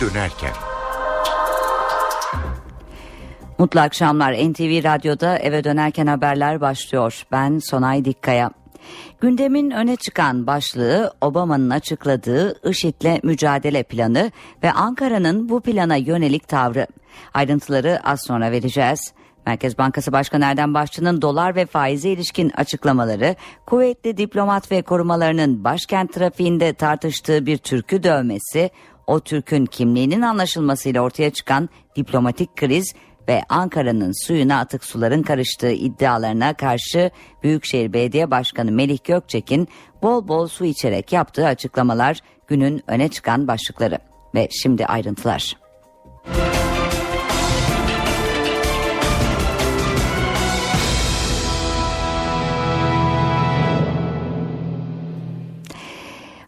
dönerken. Mutlu akşamlar. NTV Radyo'da eve dönerken haberler başlıyor. Ben Sonay Dikkaya. Gündemin öne çıkan başlığı Obama'nın açıkladığı IŞİD'le mücadele planı ve Ankara'nın bu plana yönelik tavrı. Ayrıntıları az sonra vereceğiz. Merkez Bankası Başkanı Erdem Başçı'nın dolar ve faize ilişkin açıklamaları, kuvvetli diplomat ve korumalarının başkent trafiğinde tartıştığı bir türkü dövmesi, o Türk'ün kimliğinin anlaşılmasıyla ortaya çıkan diplomatik kriz ve Ankara'nın suyuna atık suların karıştığı iddialarına karşı Büyükşehir Belediye Başkanı Melih Gökçek'in bol bol su içerek yaptığı açıklamalar günün öne çıkan başlıkları. Ve şimdi ayrıntılar.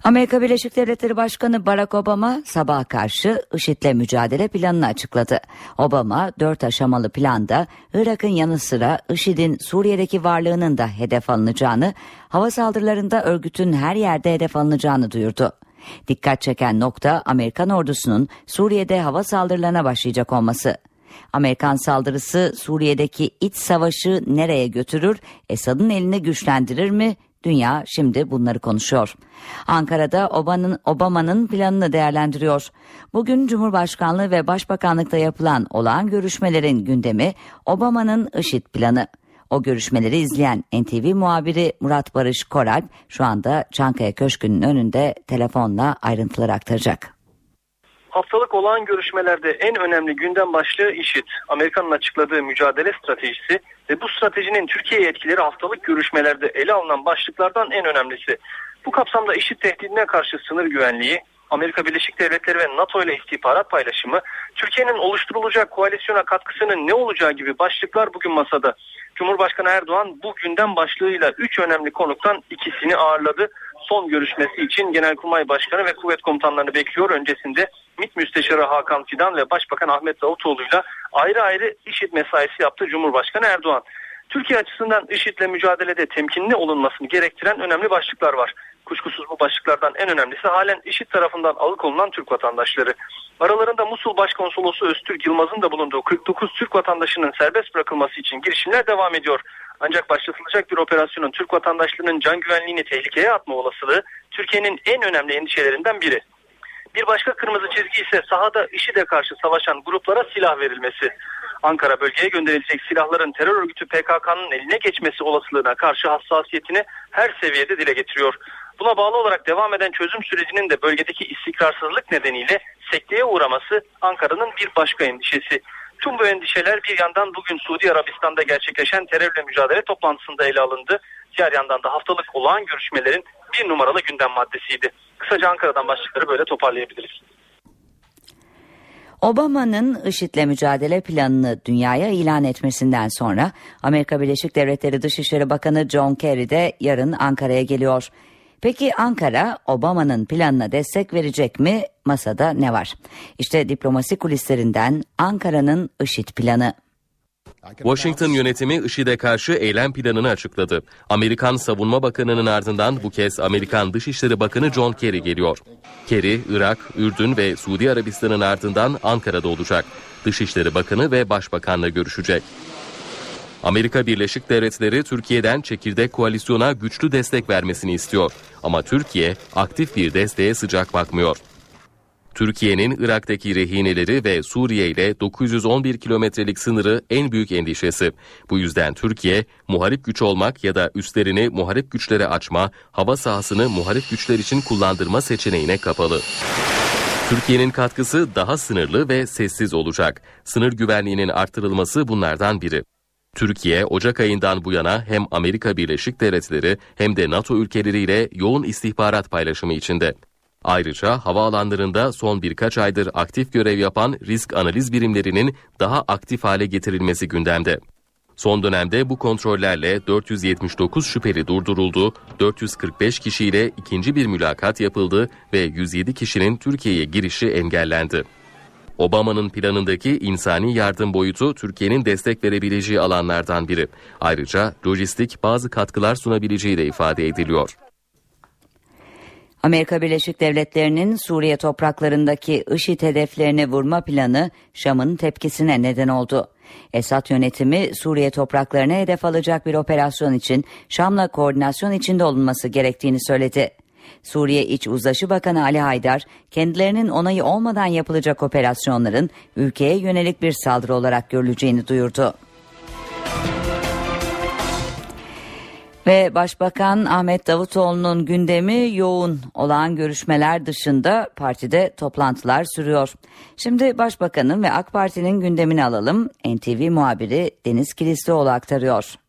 Amerika Birleşik Devletleri Başkanı Barack Obama sabaha karşı IŞİD'le mücadele planını açıkladı. Obama dört aşamalı planda Irak'ın yanı sıra IŞİD'in Suriye'deki varlığının da hedef alınacağını, hava saldırılarında örgütün her yerde hedef alınacağını duyurdu. Dikkat çeken nokta Amerikan ordusunun Suriye'de hava saldırılarına başlayacak olması. Amerikan saldırısı Suriye'deki iç savaşı nereye götürür, Esad'ın elini güçlendirir mi Dünya şimdi bunları konuşuyor. Ankara'da Obama'nın Obama'nın planını değerlendiriyor. Bugün Cumhurbaşkanlığı ve Başbakanlıkta yapılan olağan görüşmelerin gündemi Obama'nın IŞİD planı. O görüşmeleri izleyen NTV muhabiri Murat Barış Koralp şu anda Çankaya Köşkü'nün önünde telefonla ayrıntıları aktaracak. Haftalık olağan görüşmelerde en önemli gündem başlığı IŞİD. Amerika'nın açıkladığı mücadele stratejisi ve bu stratejinin Türkiye'ye etkileri haftalık görüşmelerde ele alınan başlıklardan en önemlisi. Bu kapsamda IŞİD tehdidine karşı sınır güvenliği, Amerika Birleşik Devletleri ve NATO ile istihbarat paylaşımı, Türkiye'nin oluşturulacak koalisyona katkısının ne olacağı gibi başlıklar bugün masada. Cumhurbaşkanı Erdoğan bu gündem başlığıyla 3 önemli konuktan ikisini ağırladı. Son görüşmesi için Genelkurmay Başkanı ve kuvvet komutanlarını bekliyor. Öncesinde MİT Müsteşarı Hakan Fidan ve Başbakan Ahmet Davutoğlu'yla ayrı ayrı IŞİD mesaisi yaptı Cumhurbaşkanı Erdoğan. Türkiye açısından IŞİD'le mücadelede temkinli olunmasını gerektiren önemli başlıklar var. Kuşkusuz bu başlıklardan en önemlisi halen IŞİD tarafından alıkonulan Türk vatandaşları. Aralarında Musul Başkonsolosu Öztürk Yılmaz'ın da bulunduğu 49 Türk vatandaşının serbest bırakılması için girişimler devam ediyor. Ancak başlatılacak bir operasyonun Türk vatandaşlarının can güvenliğini tehlikeye atma olasılığı Türkiye'nin en önemli endişelerinden biri. Bir başka kırmızı çizgi ise sahada IŞİD'e karşı savaşan gruplara silah verilmesi. Ankara bölgeye gönderilecek silahların terör örgütü PKK'nın eline geçmesi olasılığına karşı hassasiyetini her seviyede dile getiriyor. Buna bağlı olarak devam eden çözüm sürecinin de bölgedeki istikrarsızlık nedeniyle sekteye uğraması Ankara'nın bir başka endişesi. Tüm bu endişeler bir yandan bugün Suudi Arabistan'da gerçekleşen terörle mücadele toplantısında ele alındı. Diğer yandan da haftalık olağan görüşmelerin bir numaralı gündem maddesiydi. Kısaca Ankara'dan başlıkları böyle toparlayabiliriz. Obama'nın IŞİD'le mücadele planını dünyaya ilan etmesinden sonra Amerika Birleşik Devletleri Dışişleri Bakanı John Kerry de yarın Ankara'ya geliyor. Peki Ankara Obama'nın planına destek verecek mi? Masada ne var? İşte diplomasi kulislerinden Ankara'nın IŞİD planı. Washington yönetimi IŞİD'e karşı eylem planını açıkladı. Amerikan Savunma Bakanı'nın ardından bu kez Amerikan Dışişleri Bakanı John Kerry geliyor. Kerry, Irak, Ürdün ve Suudi Arabistan'ın ardından Ankara'da olacak. Dışişleri Bakanı ve Başbakanla görüşecek. Amerika Birleşik Devletleri Türkiye'den çekirdek koalisyona güçlü destek vermesini istiyor. Ama Türkiye aktif bir desteğe sıcak bakmıyor. Türkiye'nin Irak'taki rehineleri ve Suriye ile 911 kilometrelik sınırı en büyük endişesi. Bu yüzden Türkiye muharip güç olmak ya da üstlerini muharip güçlere açma, hava sahasını muharip güçler için kullandırma seçeneğine kapalı. Türkiye'nin katkısı daha sınırlı ve sessiz olacak. Sınır güvenliğinin artırılması bunlardan biri. Türkiye Ocak ayından bu yana hem Amerika Birleşik Devletleri hem de NATO ülkeleriyle yoğun istihbarat paylaşımı içinde. Ayrıca havaalanlarında son birkaç aydır aktif görev yapan risk analiz birimlerinin daha aktif hale getirilmesi gündemde. Son dönemde bu kontrollerle 479 şüpheli durduruldu, 445 kişiyle ikinci bir mülakat yapıldı ve 107 kişinin Türkiye'ye girişi engellendi. Obama'nın planındaki insani yardım boyutu Türkiye'nin destek verebileceği alanlardan biri. Ayrıca lojistik bazı katkılar sunabileceği de ifade ediliyor. Amerika Birleşik Devletleri'nin Suriye topraklarındaki IŞİD hedeflerine vurma planı Şam'ın tepkisine neden oldu. Esad yönetimi Suriye topraklarına hedef alacak bir operasyon için Şam'la koordinasyon içinde olunması gerektiğini söyledi. Suriye İç Uzlaşı Bakanı Ali Haydar, kendilerinin onayı olmadan yapılacak operasyonların ülkeye yönelik bir saldırı olarak görüleceğini duyurdu. Ve Başbakan Ahmet Davutoğlu'nun gündemi yoğun olan görüşmeler dışında partide toplantılar sürüyor. Şimdi Başbakan'ın ve AK Parti'nin gündemini alalım. NTV muhabiri Deniz Kilislioğlu aktarıyor.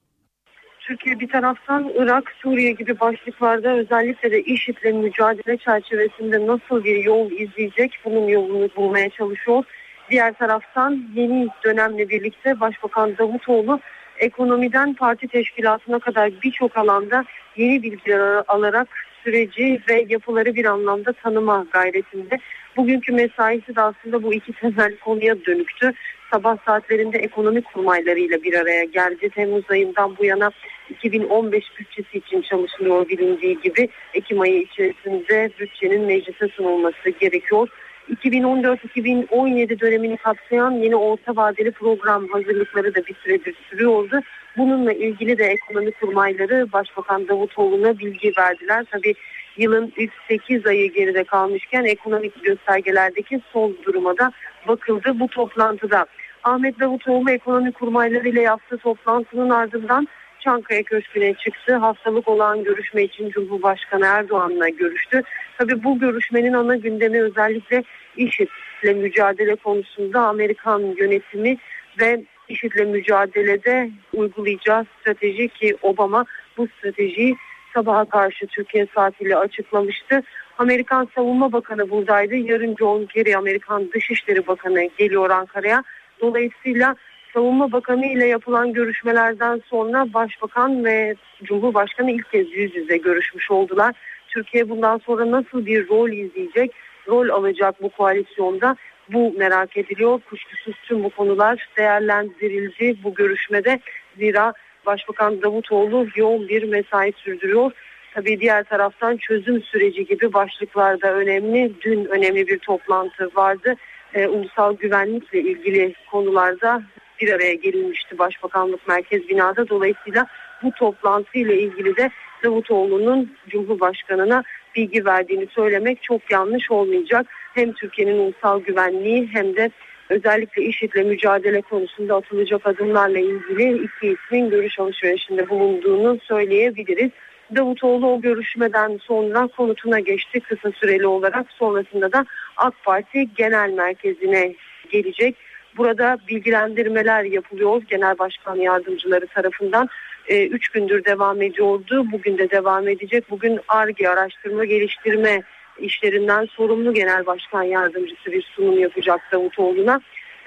Türkiye bir taraftan Irak, Suriye gibi başlıklarda özellikle de IŞİD'le mücadele çerçevesinde nasıl bir yol izleyecek bunun yolunu bulmaya çalışıyor. Diğer taraftan yeni dönemle birlikte Başbakan Davutoğlu ekonomiden parti teşkilatına kadar birçok alanda yeni bilgiler alarak süreci ve yapıları bir anlamda tanıma gayretinde. Bugünkü mesaisi de aslında bu iki temel konuya dönüktü. Sabah saatlerinde ekonomi kurmaylarıyla bir araya geldi. Temmuz ayından bu yana 2015 bütçesi için çalışılıyor bilindiği gibi. Ekim ayı içerisinde bütçenin meclise sunulması gerekiyor. 2014-2017 dönemini kapsayan yeni orta vadeli program hazırlıkları da bir süredir sürüyordu. Bununla ilgili de ekonomi kurmayları Başbakan Davutoğlu'na bilgi verdiler. Tabi yılın ilk 8 ayı geride kalmışken ekonomik göstergelerdeki son duruma da bakıldı bu toplantıda. Ahmet Davutoğlu ekonomi kurmayları ile yaptığı toplantının ardından Çankaya Köşkü'ne çıktı. Haftalık olan görüşme için Cumhurbaşkanı Erdoğan'la görüştü. Tabii bu görüşmenin ana gündemi özellikle IŞİD'le mücadele konusunda Amerikan yönetimi ve IŞİD'le mücadelede uygulayacağı strateji ki Obama bu stratejiyi sabaha karşı Türkiye saatiyle açıklamıştı. Amerikan Savunma Bakanı buradaydı. Yarın John Kerry Amerikan Dışişleri Bakanı geliyor Ankara'ya. Dolayısıyla Savunma Bakanı ile yapılan görüşmelerden sonra Başbakan ve Cumhurbaşkanı ilk kez yüz yüze görüşmüş oldular. Türkiye bundan sonra nasıl bir rol izleyecek, rol alacak bu koalisyonda bu merak ediliyor. Kuşkusuz tüm bu konular değerlendirildi bu görüşmede. Zira Başbakan Davutoğlu yoğun bir mesai sürdürüyor. Tabii diğer taraftan çözüm süreci gibi başlıklarda önemli. Dün önemli bir toplantı vardı. Ee, ulusal güvenlikle ilgili konularda bir araya gelinmişti Başbakanlık Merkez Binada. Dolayısıyla bu toplantı ile ilgili de Davutoğlu'nun Cumhurbaşkanı'na bilgi verdiğini söylemek çok yanlış olmayacak. Hem Türkiye'nin ulusal güvenliği hem de özellikle IŞİD'le mücadele konusunda atılacak adımlarla ilgili iki ismin görüş alışverişinde bulunduğunu söyleyebiliriz. Davutoğlu o görüşmeden sonra konutuna geçti kısa süreli olarak. Sonrasında da AK Parti Genel Merkezi'ne gelecek. Burada bilgilendirmeler yapılıyor genel başkan yardımcıları tarafından. E, üç gündür devam ediyordu. Bugün de devam edecek. Bugün ARGE araştırma geliştirme işlerinden sorumlu genel başkan yardımcısı bir sunum yapacak Davutoğlu'na.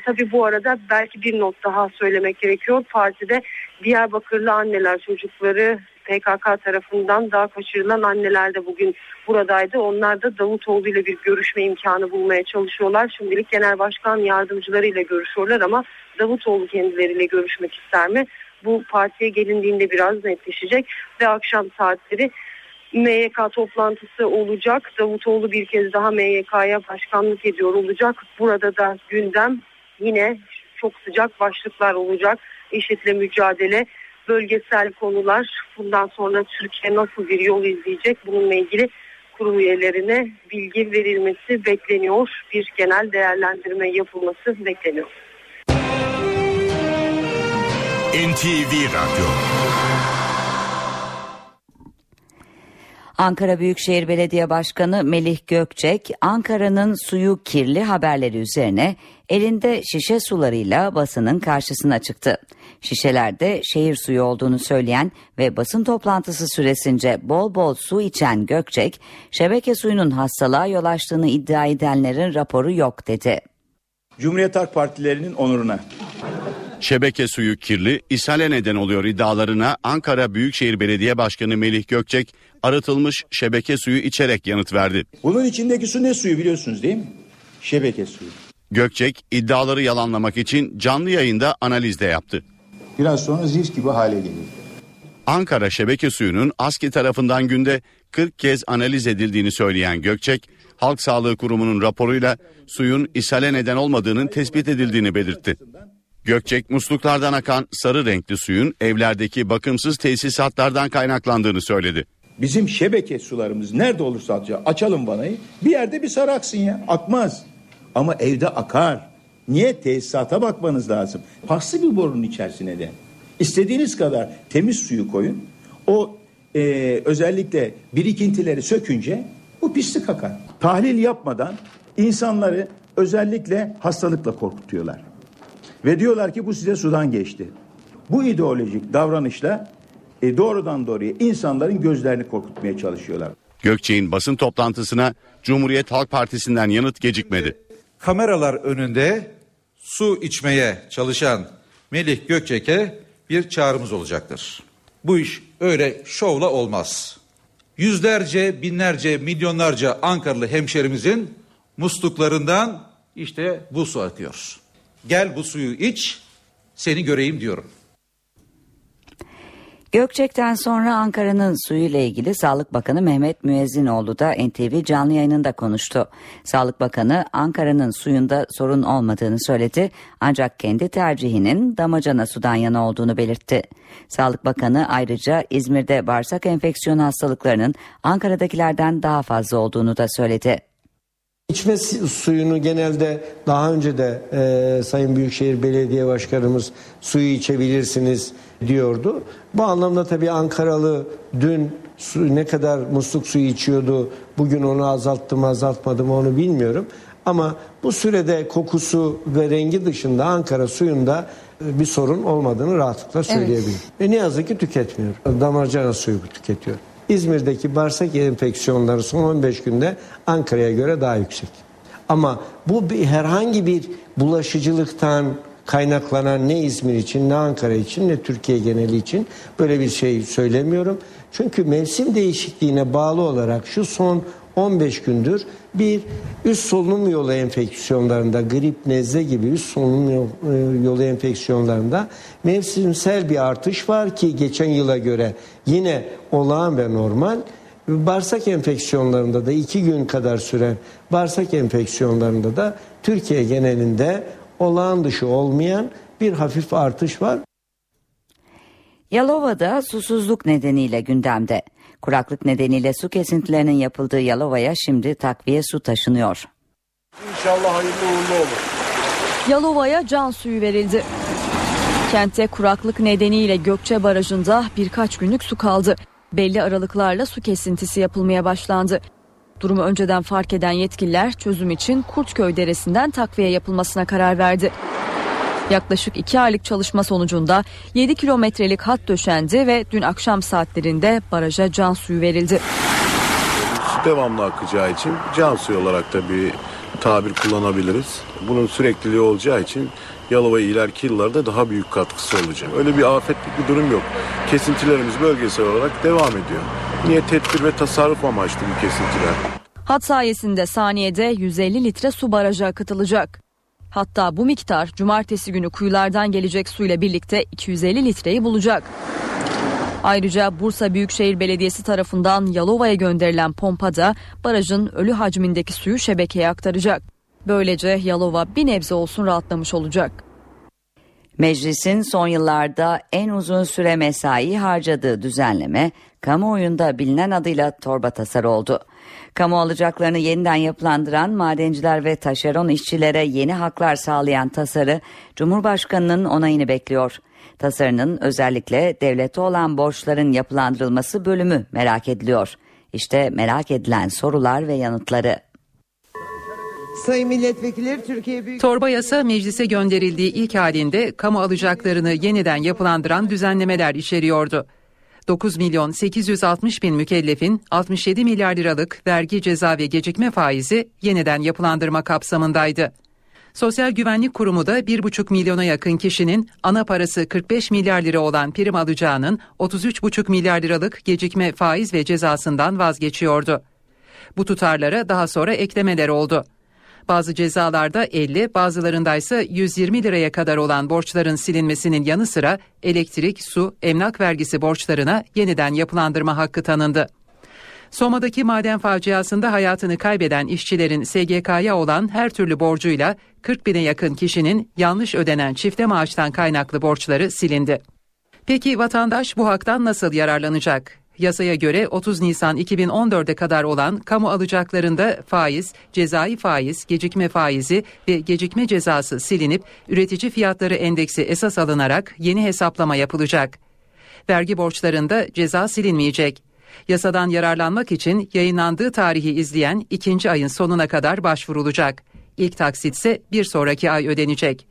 Tabii bu arada belki bir not daha söylemek gerekiyor. Partide Diyarbakırlı anneler çocukları PKK tarafından daha kaçırılan anneler de bugün buradaydı. Onlar da Davutoğlu ile bir görüşme imkanı bulmaya çalışıyorlar. Şimdilik genel başkan yardımcılarıyla görüşüyorlar ama Davutoğlu kendileriyle görüşmek ister mi? Bu partiye gelindiğinde biraz netleşecek ve akşam saatleri MYK toplantısı olacak. Davutoğlu bir kez daha MYK'ya başkanlık ediyor olacak. Burada da gündem yine çok sıcak başlıklar olacak. IŞİD'le mücadele, bölgesel konular, bundan sonra Türkiye nasıl bir yol izleyecek bununla ilgili kurum üyelerine bilgi verilmesi bekleniyor. Bir genel değerlendirme yapılması bekleniyor. NTV Radyo Ankara Büyükşehir Belediye Başkanı Melih Gökçek, Ankara'nın suyu kirli haberleri üzerine elinde şişe sularıyla basının karşısına çıktı. Şişelerde şehir suyu olduğunu söyleyen ve basın toplantısı süresince bol bol su içen Gökçek, şebeke suyunun hastalığa yol açtığını iddia edenlerin raporu yok dedi. Cumhuriyet Halk Partilerinin onuruna. Şebeke suyu kirli, ishale neden oluyor iddialarına Ankara Büyükşehir Belediye Başkanı Melih Gökçek arıtılmış şebeke suyu içerek yanıt verdi. Bunun içindeki su ne suyu biliyorsunuz değil mi? Şebeke suyu. Gökçek iddiaları yalanlamak için canlı yayında analiz de yaptı. Biraz sonra zift gibi hale gelir. Ankara şebeke suyunun ASKİ tarafından günde 40 kez analiz edildiğini söyleyen Gökçek, Halk Sağlığı Kurumu'nun raporuyla suyun ishale neden olmadığının tespit edildiğini belirtti. Gökçek musluklardan akan sarı renkli suyun evlerdeki bakımsız tesisatlardan kaynaklandığını söyledi. Bizim şebeke sularımız nerede olursa atacak. Açalım vanayı. Bir yerde bir sarı aksın ya. Akmaz. Ama evde akar. Niye? Tesisata bakmanız lazım. Paslı bir borunun içerisine de. İstediğiniz kadar temiz suyu koyun. O e, özellikle birikintileri sökünce bu pislik akar. Tahlil yapmadan insanları özellikle hastalıkla korkutuyorlar. Ve diyorlar ki bu size sudan geçti. Bu ideolojik davranışla e, doğrudan doğruya insanların gözlerini korkutmaya çalışıyorlar. Gökçek'in basın toplantısına Cumhuriyet Halk Partisi'nden yanıt gecikmedi. Kameralar önünde su içmeye çalışan Melih Gökçek'e bir çağrımız olacaktır. Bu iş öyle şovla olmaz. Yüzlerce, binlerce, milyonlarca Ankaralı hemşerimizin musluklarından işte bu su akıyor. Gel bu suyu iç, seni göreyim diyorum. Gökçek'ten sonra Ankara'nın suyuyla ilgili Sağlık Bakanı Mehmet Müezzinoğlu da NTV canlı yayınında konuştu. Sağlık Bakanı Ankara'nın suyunda sorun olmadığını söyledi ancak kendi tercihinin damacana sudan yana olduğunu belirtti. Sağlık Bakanı ayrıca İzmir'de bağırsak enfeksiyonu hastalıklarının Ankara'dakilerden daha fazla olduğunu da söyledi. İçme suyunu genelde daha önce de e, Sayın Büyükşehir Belediye Başkanımız suyu içebilirsiniz diyordu. Bu anlamda tabii Ankaralı dün su, ne kadar musluk suyu içiyordu, bugün onu azalttım azaltmadım onu bilmiyorum. Ama bu sürede kokusu ve rengi dışında Ankara suyunda e, bir sorun olmadığını rahatlıkla söyleyebilirim. Evet. Ve ne yazık ki tüketmiyor. Damarcana suyu tüketiyor. İzmir'deki bağırsak enfeksiyonları son 15 günde Ankara'ya göre daha yüksek. Ama bu bir, herhangi bir bulaşıcılıktan kaynaklanan ne İzmir için ne Ankara için ne Türkiye geneli için böyle bir şey söylemiyorum. Çünkü mevsim değişikliğine bağlı olarak şu son 15 gündür bir üst solunum yolu enfeksiyonlarında grip, nezle gibi üst solunum e, yolu enfeksiyonlarında mevsimsel bir artış var ki geçen yıla göre yine olağan ve normal. Bağırsak enfeksiyonlarında da iki gün kadar süren bağırsak enfeksiyonlarında da Türkiye genelinde olağan dışı olmayan bir hafif artış var. Yalova'da susuzluk nedeniyle gündemde. Kuraklık nedeniyle su kesintilerinin yapıldığı Yalova'ya şimdi takviye su taşınıyor. İnşallah hayırlı uğurlu olur. Yalova'ya can suyu verildi. Kentte kuraklık nedeniyle Gökçe Barajı'nda birkaç günlük su kaldı. Belli aralıklarla su kesintisi yapılmaya başlandı. Durumu önceden fark eden yetkililer çözüm için Kurtköy Deresi'nden takviye yapılmasına karar verdi. Yaklaşık iki aylık çalışma sonucunda 7 kilometrelik hat döşendi ve dün akşam saatlerinde baraja can suyu verildi. Devamlı akacağı için can suyu olarak da bir tabir kullanabiliriz. Bunun sürekliliği olacağı için Yalova ileriki yıllarda daha büyük katkısı olacak. Öyle bir afetlik bir durum yok. Kesintilerimiz bölgesel olarak devam ediyor. Niye tedbir ve tasarruf amaçlı bu kesintiler? Hat sayesinde saniyede 150 litre su baraja akıtılacak. Hatta bu miktar cumartesi günü kuyulardan gelecek suyla birlikte 250 litreyi bulacak. Ayrıca Bursa Büyükşehir Belediyesi tarafından Yalova'ya gönderilen pompa da barajın ölü hacmindeki suyu şebekeye aktaracak. Böylece Yalova bir nebze olsun rahatlamış olacak. Meclisin son yıllarda en uzun süre mesai harcadığı düzenleme kamuoyunda bilinen adıyla torba tasarı oldu. Kamu alacaklarını yeniden yapılandıran madenciler ve taşeron işçilere yeni haklar sağlayan tasarı Cumhurbaşkanı'nın onayını bekliyor. Tasarının özellikle devlete olan borçların yapılandırılması bölümü merak ediliyor. İşte merak edilen sorular ve yanıtları. Sayın milletvekilleri Türkiye Büyük Torba yasa meclise gönderildiği ilk halinde kamu alacaklarını yeniden yapılandıran düzenlemeler içeriyordu. 9 milyon 860 bin mükellefin 67 milyar liralık vergi ceza ve gecikme faizi yeniden yapılandırma kapsamındaydı. Sosyal Güvenlik Kurumu da 1,5 milyona yakın kişinin ana parası 45 milyar lira olan prim alacağının 33,5 milyar liralık gecikme faiz ve cezasından vazgeçiyordu. Bu tutarlara daha sonra eklemeler oldu. Bazı cezalarda 50, bazılarında ise 120 liraya kadar olan borçların silinmesinin yanı sıra elektrik, su, emlak vergisi borçlarına yeniden yapılandırma hakkı tanındı. Soma'daki maden faciasında hayatını kaybeden işçilerin SGK'ya olan her türlü borcuyla 40 bine yakın kişinin yanlış ödenen çifte maaştan kaynaklı borçları silindi. Peki vatandaş bu haktan nasıl yararlanacak? Yasaya göre 30 Nisan 2014'e kadar olan kamu alacaklarında faiz, cezai faiz, gecikme faizi ve gecikme cezası silinip üretici fiyatları endeksi esas alınarak yeni hesaplama yapılacak. Vergi borçlarında ceza silinmeyecek. Yasadan yararlanmak için yayınlandığı tarihi izleyen ikinci ayın sonuna kadar başvurulacak. İlk taksit ise bir sonraki ay ödenecek.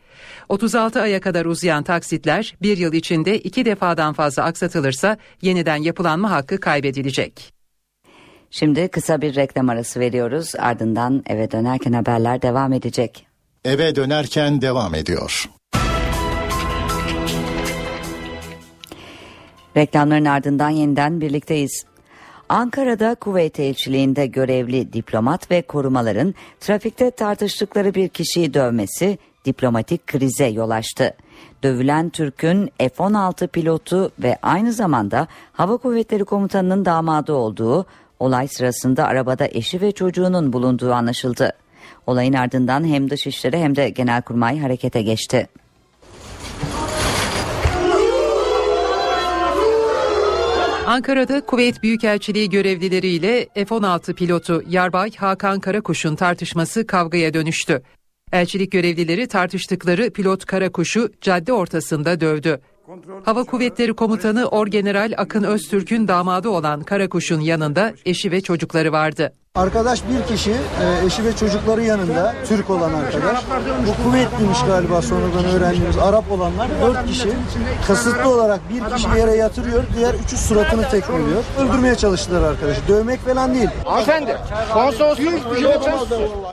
36 aya kadar uzayan taksitler bir yıl içinde iki defadan fazla aksatılırsa yeniden yapılanma hakkı kaybedilecek. Şimdi kısa bir reklam arası veriyoruz. Ardından eve dönerken haberler devam edecek. Eve dönerken devam ediyor. Reklamların ardından yeniden birlikteyiz. Ankara'da Kuveyt elçiliğinde görevli diplomat ve korumaların trafikte tartıştıkları bir kişiyi dövmesi diplomatik krize yol açtı. Dövülen Türk'ün F-16 pilotu ve aynı zamanda Hava Kuvvetleri Komutanı'nın damadı olduğu olay sırasında arabada eşi ve çocuğunun bulunduğu anlaşıldı. Olayın ardından hem Dışişleri hem de Genelkurmay harekete geçti. Ankara'da Kuveyt Büyükelçiliği görevlileriyle F-16 pilotu Yarbay Hakan Karakuş'un tartışması kavgaya dönüştü. Elçilik görevlileri tartıştıkları pilot Karakuş'u cadde ortasında dövdü. Hava Kuvvetleri Komutanı Orgeneral Akın Öztürk'ün damadı olan Karakuş'un yanında eşi ve çocukları vardı. Arkadaş bir kişi e, eşi ve çocukları yanında Türk olan arkadaş. Bu kuvvetliymiş galiba sonradan öğrendiğimiz Arap olanlar dört kişi kasıtlı olarak bir kişi yere yatırıyor diğer üçü suratını tekmeliyor. Öldürmeye çalıştılar arkadaşı. Dövmek falan değil. Hanımefendi konsolosluk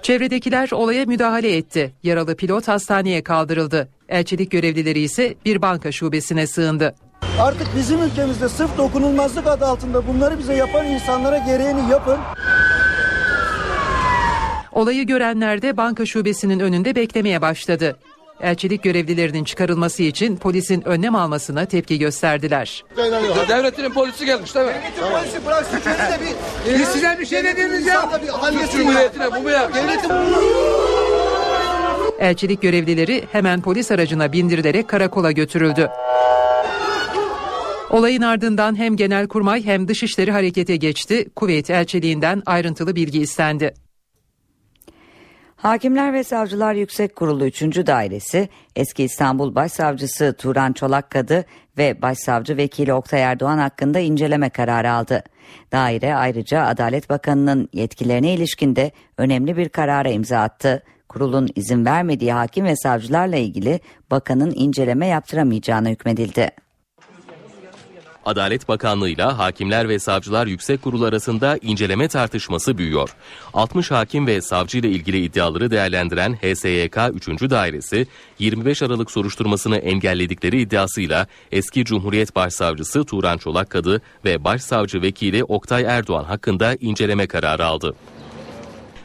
Çevredekiler olaya müdahale etti. Yaralı pilot hastaneye kaldırıldı. Elçilik görevlileri ise bir banka şubesine sığındı. Artık bizim ülkemizde sırf dokunulmazlık adı altında bunları bize yapan insanlara gereğini yapın. Olayı görenler de banka şubesinin önünde beklemeye başladı. Elçilik görevlilerinin çıkarılması için polisin önlem almasına tepki gösterdiler. Devletin polisi gelmiş değil mi? Devletin polisi bıraksın de bir... Biz size bir şey dediğimiz ya. Türk Cumhuriyeti'ne bu mu ya? Elçilik görevlileri hemen polis aracına bindirilerek karakola götürüldü. Olayın ardından hem Genelkurmay hem Dışişleri harekete geçti. Kuveyt elçiliğinden ayrıntılı bilgi istendi. Hakimler ve Savcılar Yüksek Kurulu 3. Dairesi, eski İstanbul Başsavcısı Turan Çolakkadı ve Başsavcı Vekili Oktay Erdoğan hakkında inceleme kararı aldı. Daire ayrıca Adalet Bakanı'nın yetkilerine ilişkinde önemli bir karara imza attı. Kurulun izin vermediği hakim ve savcılarla ilgili bakanın inceleme yaptıramayacağına hükmedildi. Adalet Bakanlığı ile Hakimler ve Savcılar Yüksek Kurulu arasında inceleme tartışması büyüyor. 60 hakim ve savcı ile ilgili iddiaları değerlendiren HSYK 3. Dairesi 25 Aralık soruşturmasını engelledikleri iddiasıyla eski Cumhuriyet Başsavcısı Turan Çolakkadı ve Başsavcı Vekili Oktay Erdoğan hakkında inceleme kararı aldı.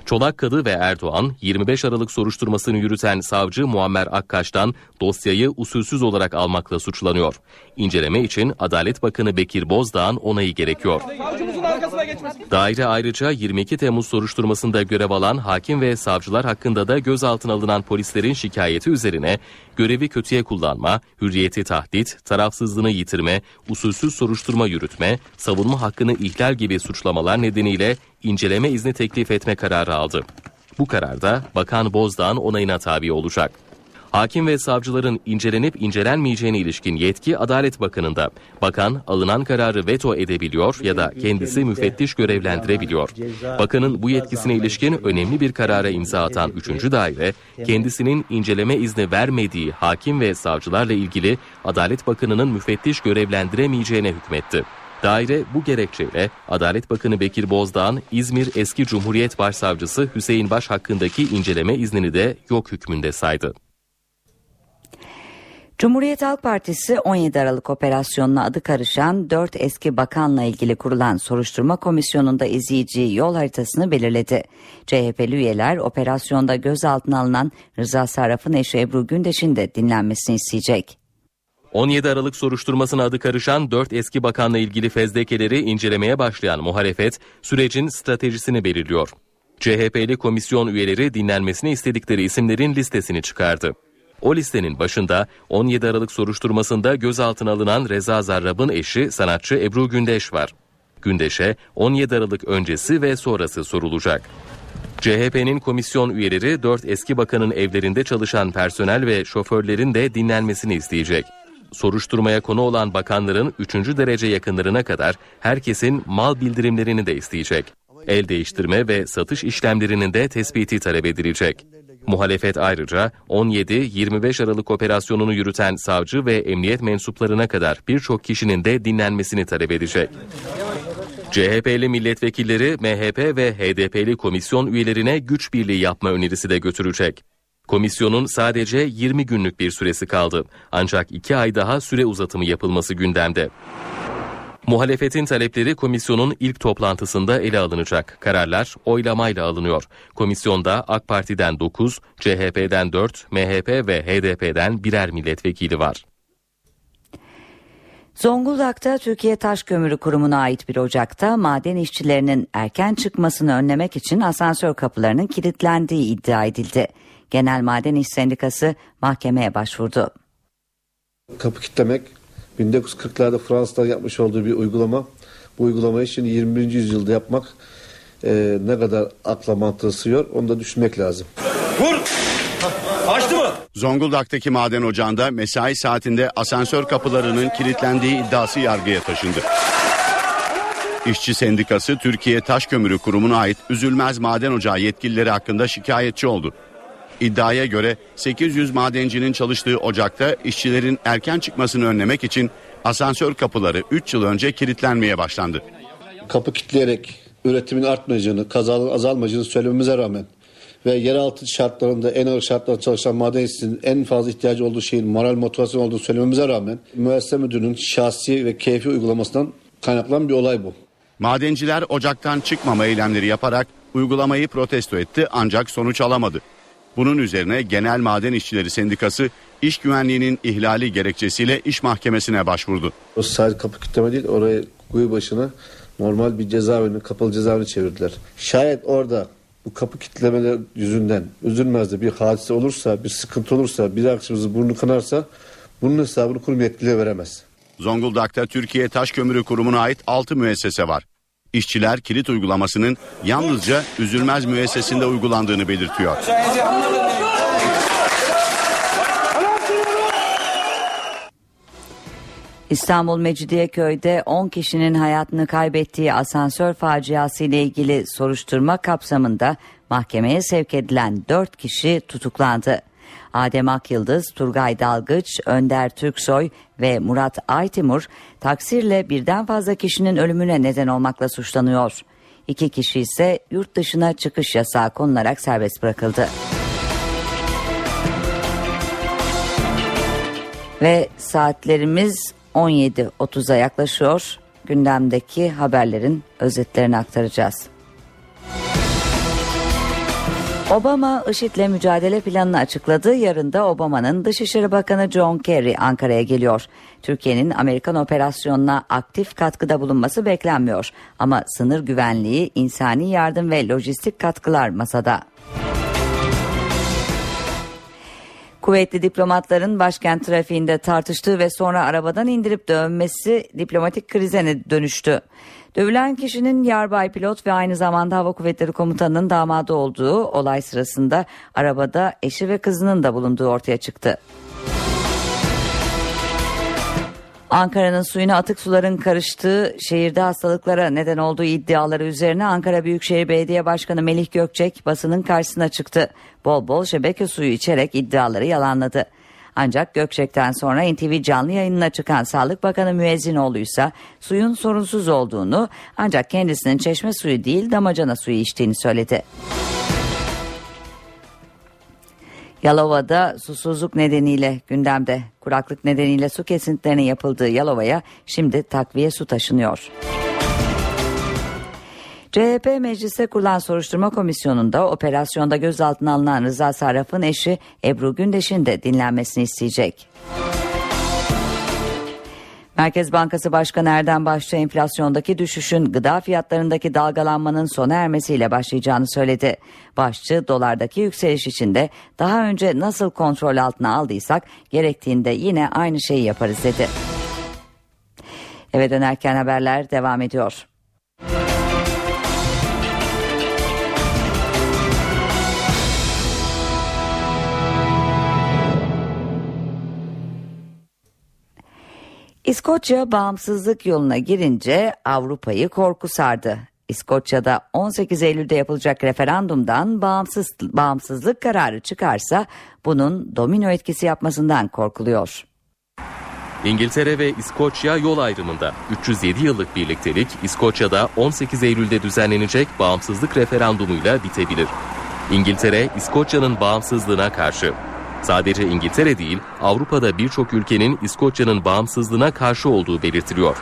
Çolakkadı ve Erdoğan 25 Aralık soruşturmasını yürüten savcı Muammer Akkaş'tan dosyayı usulsüz olarak almakla suçlanıyor. İnceleme için Adalet Bakanı Bekir Bozdağ'ın onayı gerekiyor. Daire ayrıca 22 Temmuz soruşturmasında görev alan hakim ve savcılar hakkında da gözaltına alınan polislerin şikayeti üzerine görevi kötüye kullanma, hürriyeti tahdit, tarafsızlığını yitirme, usulsüz soruşturma yürütme, savunma hakkını ihlal gibi suçlamalar nedeniyle inceleme izni teklif etme kararı aldı. Bu kararda Bakan Bozdağ'ın onayına tabi olacak. Hakim ve savcıların incelenip incelenmeyeceğine ilişkin yetki Adalet Bakanı'nda. Bakan alınan kararı veto edebiliyor ya da kendisi müfettiş görevlendirebiliyor. Bakanın bu yetkisine ilişkin önemli bir karara imza atan 3. daire, kendisinin inceleme izni vermediği hakim ve savcılarla ilgili Adalet Bakanı'nın müfettiş görevlendiremeyeceğine hükmetti. Daire bu gerekçeyle Adalet Bakanı Bekir Bozdağ'ın İzmir eski Cumhuriyet Başsavcısı Hüseyin Baş hakkındaki inceleme iznini de yok hükmünde saydı. Cumhuriyet Halk Partisi 17 Aralık operasyonuna adı karışan 4 eski bakanla ilgili kurulan soruşturma komisyonunda izleyeceği yol haritasını belirledi. CHP'li üyeler operasyonda gözaltına alınan Rıza Sarraf'ın eşi Ebru Gündeş'in de dinlenmesini isteyecek. 17 Aralık soruşturmasına adı karışan 4 eski bakanla ilgili fezlekeleri incelemeye başlayan muhalefet sürecin stratejisini belirliyor. CHP'li komisyon üyeleri dinlenmesini istedikleri isimlerin listesini çıkardı. O listenin başında 17 Aralık soruşturmasında gözaltına alınan Reza Zarrab'ın eşi sanatçı Ebru Gündeş var. Gündeş'e 17 Aralık öncesi ve sonrası sorulacak. CHP'nin komisyon üyeleri 4 eski bakanın evlerinde çalışan personel ve şoförlerin de dinlenmesini isteyecek. Soruşturmaya konu olan bakanların 3. derece yakınlarına kadar herkesin mal bildirimlerini de isteyecek. El değiştirme ve satış işlemlerinin de tespiti talep edilecek. Muhalefet ayrıca 17-25 Aralık operasyonunu yürüten savcı ve emniyet mensuplarına kadar birçok kişinin de dinlenmesini talep edecek. CHP'li milletvekilleri MHP ve HDP'li komisyon üyelerine güç birliği yapma önerisi de götürecek. Komisyonun sadece 20 günlük bir süresi kaldı. Ancak 2 ay daha süre uzatımı yapılması gündemde. Muhalefetin talepleri komisyonun ilk toplantısında ele alınacak. Kararlar oylamayla alınıyor. Komisyonda AK Parti'den 9, CHP'den 4, MHP ve HDP'den birer milletvekili var. Zonguldak'ta Türkiye Taş Kömürü Kurumu'na ait bir ocakta maden işçilerinin erken çıkmasını önlemek için asansör kapılarının kilitlendiği iddia edildi. Genel Maden İş Sendikası mahkemeye başvurdu. Kapı kilitlemek 1940'larda Fransa'da yapmış olduğu bir uygulama. Bu uygulamayı şimdi 21. yüzyılda yapmak e, ne kadar akla mantığı sığıyor onu da düşünmek lazım. Vur! Açtı mı? Zonguldak'taki maden ocağında mesai saatinde asansör kapılarının kilitlendiği iddiası yargıya taşındı. İşçi Sendikası Türkiye Taş Kömürü Kurumu'na ait Üzülmez Maden Ocağı yetkilileri hakkında şikayetçi oldu. İddiaya göre 800 madencinin çalıştığı ocakta işçilerin erken çıkmasını önlemek için asansör kapıları 3 yıl önce kilitlenmeye başlandı. Kapı kilitleyerek üretimin artmayacağını, kazanın azalmayacağını söylememize rağmen ve yeraltı şartlarında en ağır şartlarda çalışan maden işçisinin en fazla ihtiyacı olduğu şeyin moral motivasyon olduğunu söylememize rağmen müessese müdürünün şahsi ve keyfi uygulamasından kaynaklanan bir olay bu. Madenciler ocaktan çıkmama eylemleri yaparak uygulamayı protesto etti ancak sonuç alamadı. Bunun üzerine Genel Maden İşçileri Sendikası iş güvenliğinin ihlali gerekçesiyle iş mahkemesine başvurdu. O sadece kapı kitleme değil orayı kuyu başına normal bir cezaevini kapalı cezaevini çevirdiler. Şayet orada bu kapı kitlemeler yüzünden üzülmez bir hadise olursa, bir sıkıntı olursa, bir akşamımızı burnu kanarsa bunun hesabını kurum yetkiliye veremez. Zonguldak'ta Türkiye Taş Kömürü Kurumu'na ait 6 müessese var. İşçiler kilit uygulamasının yalnızca Üzülmez müessesinde uygulandığını belirtiyor. İstanbul Mecidiyeköy'de 10 kişinin hayatını kaybettiği asansör faciası ile ilgili soruşturma kapsamında mahkemeye sevk edilen 4 kişi tutuklandı. Adem Akyıldız, Turgay Dalgıç, Önder Türksoy ve Murat Aytimur taksirle birden fazla kişinin ölümüne neden olmakla suçlanıyor. İki kişi ise yurt dışına çıkış yasağı konularak serbest bırakıldı. Ve saatlerimiz 17.30'a yaklaşıyor. Gündemdeki haberlerin özetlerini aktaracağız. Obama IŞİD'le mücadele planını açıkladı. Yarın da Obama'nın Dışişleri Bakanı John Kerry Ankara'ya geliyor. Türkiye'nin Amerikan operasyonuna aktif katkıda bulunması beklenmiyor. Ama sınır güvenliği, insani yardım ve lojistik katkılar masada. Kuvvetli diplomatların başkent trafiğinde tartıştığı ve sonra arabadan indirip dövmesi diplomatik krize dönüştü. Dövülen kişinin yarbay pilot ve aynı zamanda Hava Kuvvetleri Komutanı'nın damadı olduğu olay sırasında arabada eşi ve kızının da bulunduğu ortaya çıktı. Ankara'nın suyuna atık suların karıştığı şehirde hastalıklara neden olduğu iddiaları üzerine Ankara Büyükşehir Belediye Başkanı Melih Gökçek basının karşısına çıktı. Bol bol şebeke suyu içerek iddiaları yalanladı. Ancak Gökçek'ten sonra NTV canlı yayınına çıkan Sağlık Bakanı Müezzinoğlu ise suyun sorunsuz olduğunu ancak kendisinin çeşme suyu değil damacana suyu içtiğini söyledi. Yalova'da susuzluk nedeniyle gündemde kuraklık nedeniyle su kesintilerinin yapıldığı Yalova'ya şimdi takviye su taşınıyor. CHP mecliste kurulan soruşturma komisyonunda operasyonda gözaltına alınan Rıza Sarraf'ın eşi Ebru Gündeş'in de dinlenmesini isteyecek. Merkez Bankası Başkanı Erdem Başçı enflasyondaki düşüşün gıda fiyatlarındaki dalgalanmanın sona ermesiyle başlayacağını söyledi. Başçı dolardaki yükseliş içinde daha önce nasıl kontrol altına aldıysak gerektiğinde yine aynı şeyi yaparız dedi. Eve dönerken haberler devam ediyor. İskoçya bağımsızlık yoluna girince Avrupa'yı korku sardı. İskoçya'da 18 Eylül'de yapılacak referandumdan bağımsız, bağımsızlık kararı çıkarsa bunun domino etkisi yapmasından korkuluyor. İngiltere ve İskoçya yol ayrımında 307 yıllık birliktelik İskoçya'da 18 Eylül'de düzenlenecek bağımsızlık referandumuyla bitebilir. İngiltere, İskoçya'nın bağımsızlığına karşı Sadece İngiltere değil, Avrupa'da birçok ülkenin İskoçya'nın bağımsızlığına karşı olduğu belirtiliyor.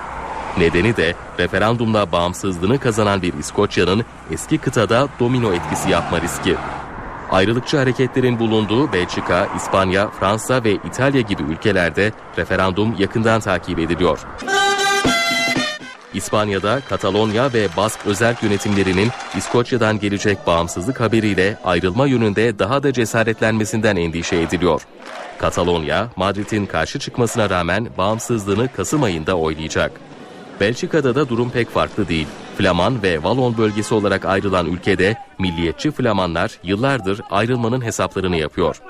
Nedeni de referandumla bağımsızlığını kazanan bir İskoçya'nın eski kıtada domino etkisi yapma riski. Ayrılıkçı hareketlerin bulunduğu Belçika, İspanya, Fransa ve İtalya gibi ülkelerde referandum yakından takip ediliyor. İspanya'da Katalonya ve Bask özel yönetimlerinin İskoçya'dan gelecek bağımsızlık haberiyle ayrılma yönünde daha da cesaretlenmesinden endişe ediliyor. Katalonya, Madrid'in karşı çıkmasına rağmen bağımsızlığını Kasım ayında oylayacak. Belçika'da da durum pek farklı değil. Flaman ve Valon bölgesi olarak ayrılan ülkede milliyetçi Flamanlar yıllardır ayrılmanın hesaplarını yapıyor.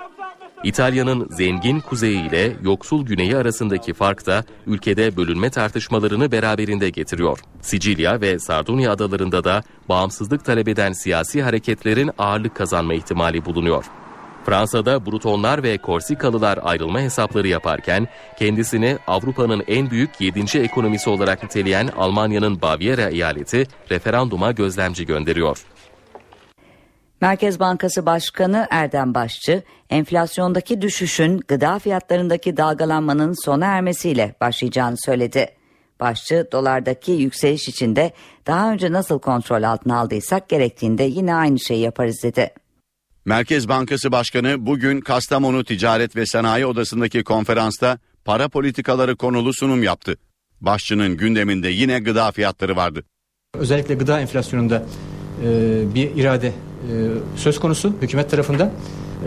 İtalya'nın zengin kuzeyi ile yoksul güneyi arasındaki fark da ülkede bölünme tartışmalarını beraberinde getiriyor. Sicilya ve Sardunya adalarında da bağımsızlık talep eden siyasi hareketlerin ağırlık kazanma ihtimali bulunuyor. Fransa'da Brutonlar ve Korsikalılar ayrılma hesapları yaparken kendisini Avrupa'nın en büyük 7. ekonomisi olarak niteleyen Almanya'nın Baviera eyaleti referanduma gözlemci gönderiyor. Merkez Bankası Başkanı Erdem Başçı, enflasyondaki düşüşün gıda fiyatlarındaki dalgalanmanın sona ermesiyle başlayacağını söyledi. Başçı, dolardaki yükseliş içinde daha önce nasıl kontrol altına aldıysak gerektiğinde yine aynı şeyi yaparız dedi. Merkez Bankası Başkanı bugün Kastamonu Ticaret ve Sanayi Odası'ndaki konferansta para politikaları konulu sunum yaptı. Başçının gündeminde yine gıda fiyatları vardı. Özellikle gıda enflasyonunda e, bir irade söz konusu hükümet tarafından.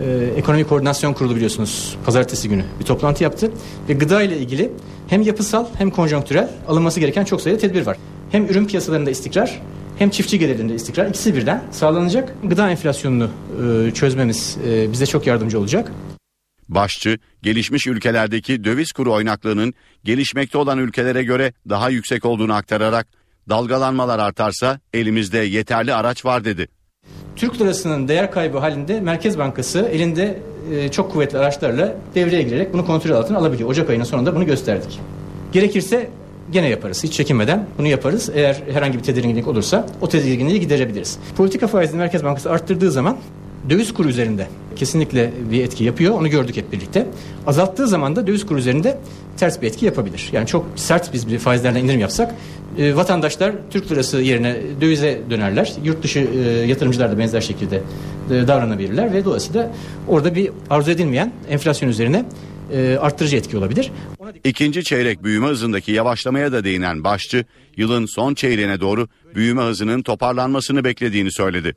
E, Ekonomi Koordinasyon Kurulu biliyorsunuz pazartesi günü bir toplantı yaptı ve gıda ile ilgili hem yapısal hem konjonktürel alınması gereken çok sayıda tedbir var. Hem ürün piyasalarında istikrar hem çiftçi gelirinde istikrar ikisi birden sağlanacak. Gıda enflasyonunu e, çözmemiz e, bize çok yardımcı olacak. Başçı, gelişmiş ülkelerdeki döviz kuru oynaklığının gelişmekte olan ülkelere göre daha yüksek olduğunu aktararak dalgalanmalar artarsa elimizde yeterli araç var dedi. Türk lirasının değer kaybı halinde Merkez Bankası elinde e, çok kuvvetli araçlarla devreye girerek bunu kontrol altına alabiliyor. Ocak ayının sonunda bunu gösterdik. Gerekirse gene yaparız. Hiç çekinmeden bunu yaparız. Eğer herhangi bir tedirginlik olursa o tedirginliği giderebiliriz. Politika faizini Merkez Bankası arttırdığı zaman döviz kuru üzerinde kesinlikle bir etki yapıyor. Onu gördük hep birlikte. Azalttığı zaman da döviz kuru üzerinde ters bir etki yapabilir. Yani çok sert biz bir faizlerden indirim yapsak e, vatandaşlar Türk lirası yerine dövize dönerler. Yurt dışı e, yatırımcılar da benzer şekilde e, davranabilirler ve dolayısıyla orada bir arzu edilmeyen enflasyon üzerine e, arttırıcı etki olabilir. İkinci çeyrek büyüme hızındaki yavaşlamaya da değinen başçı, yılın son çeyreğine doğru büyüme hızının toparlanmasını beklediğini söyledi.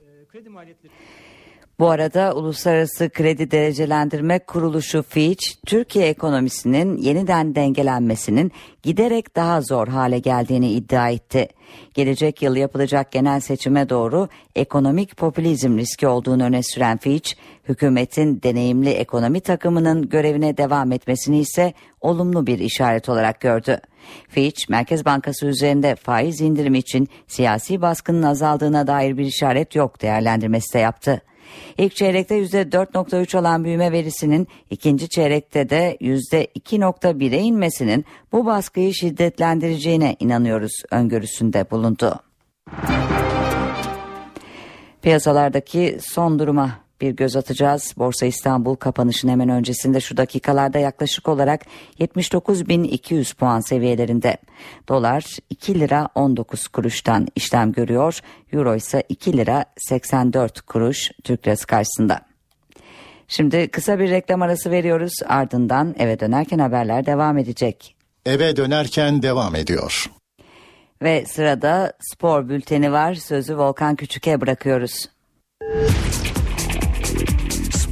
Bu arada Uluslararası Kredi Derecelendirme Kuruluşu Fitch, Türkiye ekonomisinin yeniden dengelenmesinin giderek daha zor hale geldiğini iddia etti. Gelecek yıl yapılacak genel seçime doğru ekonomik popülizm riski olduğunu öne süren Fitch, hükümetin deneyimli ekonomi takımının görevine devam etmesini ise olumlu bir işaret olarak gördü. Fitch, Merkez Bankası üzerinde faiz indirimi için siyasi baskının azaldığına dair bir işaret yok değerlendirmesi de yaptı. İlk çeyrekte %4.3 olan büyüme verisinin ikinci çeyrekte de %2.1'e inmesinin bu baskıyı şiddetlendireceğine inanıyoruz öngörüsünde bulundu. Piyasalardaki son duruma bir göz atacağız. Borsa İstanbul kapanışın hemen öncesinde şu dakikalarda yaklaşık olarak 79.200 puan seviyelerinde. Dolar 2 lira 19 kuruştan işlem görüyor. Euro ise 2 lira 84 kuruş Türk lirası karşısında. Şimdi kısa bir reklam arası veriyoruz. Ardından eve dönerken haberler devam edecek. Eve dönerken devam ediyor. Ve sırada spor bülteni var. Sözü Volkan Küçük'e bırakıyoruz.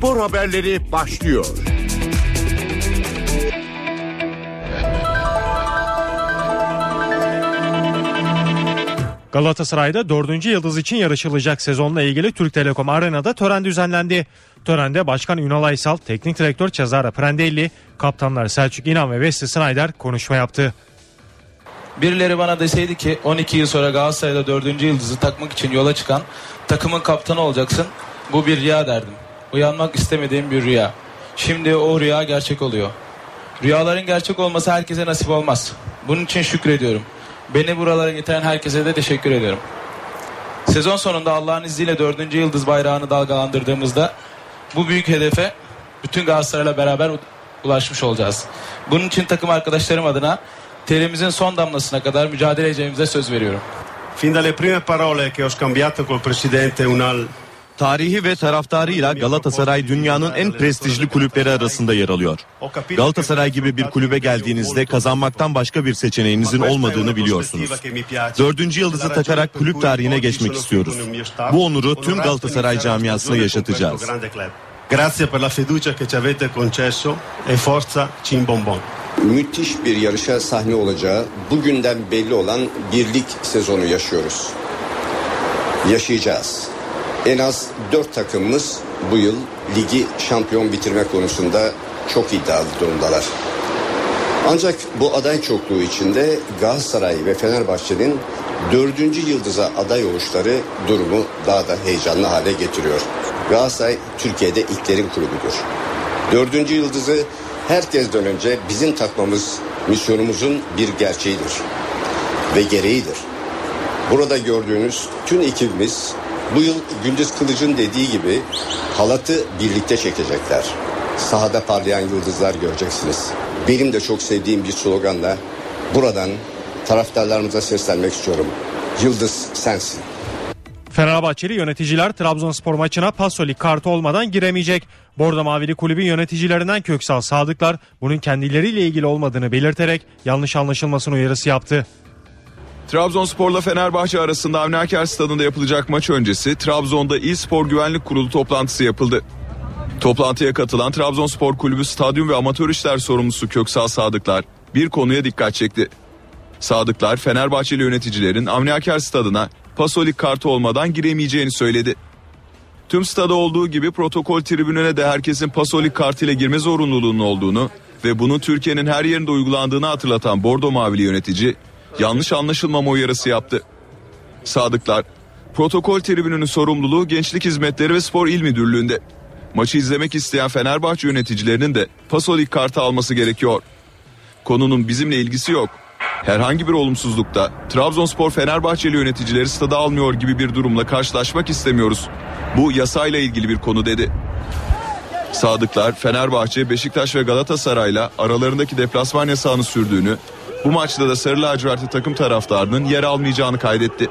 Spor haberleri başlıyor. Galatasaray'da dördüncü yıldız için yarışılacak sezonla ilgili Türk Telekom Arena'da tören düzenlendi. Törende Başkan Ünal Aysal, Teknik Direktör Cesare Prandelli, kaptanlar Selçuk İnan ve Wesley Snyder konuşma yaptı. Birileri bana deseydi ki 12 yıl sonra Galatasaray'da dördüncü yıldızı takmak için yola çıkan takımın kaptanı olacaksın. Bu bir rüya derdim. Uyanmak istemediğim bir rüya. Şimdi o rüya gerçek oluyor. Rüyaların gerçek olması herkese nasip olmaz. Bunun için şükrediyorum. Beni buralara getiren herkese de teşekkür ediyorum. Sezon sonunda Allah'ın izniyle dördüncü yıldız bayrağını dalgalandırdığımızda bu büyük hedefe bütün Galatasaray'la beraber ulaşmış olacağız. Bunun için takım arkadaşlarım adına terimizin son damlasına kadar mücadele edeceğimize söz veriyorum. Fin dalle prime parole che ho scambiato col presidente Unal Tarihi ve taraftarıyla Galatasaray dünyanın en prestijli kulüpleri arasında yer alıyor. Galatasaray gibi bir kulübe geldiğinizde kazanmaktan başka bir seçeneğinizin olmadığını biliyorsunuz. Dördüncü yıldızı takarak kulüp tarihine geçmek istiyoruz. Bu onuru tüm Galatasaray camiasına yaşatacağız. Grazie per la fiducia che ci avete concesso e forza Cimbombon. Müthiş bir yarışa sahne olacağı bugünden belli olan birlik sezonu yaşıyoruz. Yaşayacağız. En az dört takımımız bu yıl ligi şampiyon bitirme konusunda çok iddialı durumdalar. Ancak bu aday çokluğu içinde Galatasaray ve Fenerbahçe'nin dördüncü yıldıza aday oluşları durumu daha da heyecanlı hale getiriyor. Galatasaray Türkiye'de ilklerin kulübüdür. Dördüncü yıldızı herkesten önce bizim takmamız misyonumuzun bir gerçeğidir ve gereğidir. Burada gördüğünüz tüm ekibimiz bu yıl Gündüz Kılıç'ın dediği gibi halatı birlikte çekecekler. Sahada parlayan yıldızlar göreceksiniz. Benim de çok sevdiğim bir sloganla buradan taraftarlarımıza seslenmek istiyorum. Yıldız sensin. Fenerbahçeli yöneticiler Trabzonspor maçına Pasolik kartı olmadan giremeyecek. Bordo Mavili kulübün yöneticilerinden Köksal Sadıklar bunun kendileriyle ilgili olmadığını belirterek yanlış anlaşılmasını uyarısı yaptı. Trabzonspor'la Fenerbahçe arasında Avni Aker Stadı'nda yapılacak maç öncesi Trabzon'da İl Spor Güvenlik Kurulu toplantısı yapıldı. Toplantıya katılan Trabzonspor Kulübü Stadyum ve Amatör İşler Sorumlusu Köksal Sadıklar bir konuya dikkat çekti. Sadıklar Fenerbahçeli yöneticilerin Avni Aker Stadı'na Pasolik kartı olmadan giremeyeceğini söyledi. Tüm stada olduğu gibi protokol tribününe de herkesin Pasolik kartıyla girme zorunluluğunun olduğunu ve bunun Türkiye'nin her yerinde uygulandığını hatırlatan Bordo Mavili yönetici yanlış anlaşılmama uyarısı yaptı. Sadıklar, protokol tribününün sorumluluğu Gençlik Hizmetleri ve Spor İl Müdürlüğü'nde. Maçı izlemek isteyen Fenerbahçe yöneticilerinin de Pasolik kartı alması gerekiyor. Konunun bizimle ilgisi yok. Herhangi bir olumsuzlukta Trabzonspor Fenerbahçeli yöneticileri stada almıyor gibi bir durumla karşılaşmak istemiyoruz. Bu yasayla ilgili bir konu dedi. Sadıklar Fenerbahçe, Beşiktaş ve Galatasaray'la aralarındaki deplasman yasağını sürdüğünü, bu maçta da Sarı Lacivertli takım taraftarının yer almayacağını kaydetti.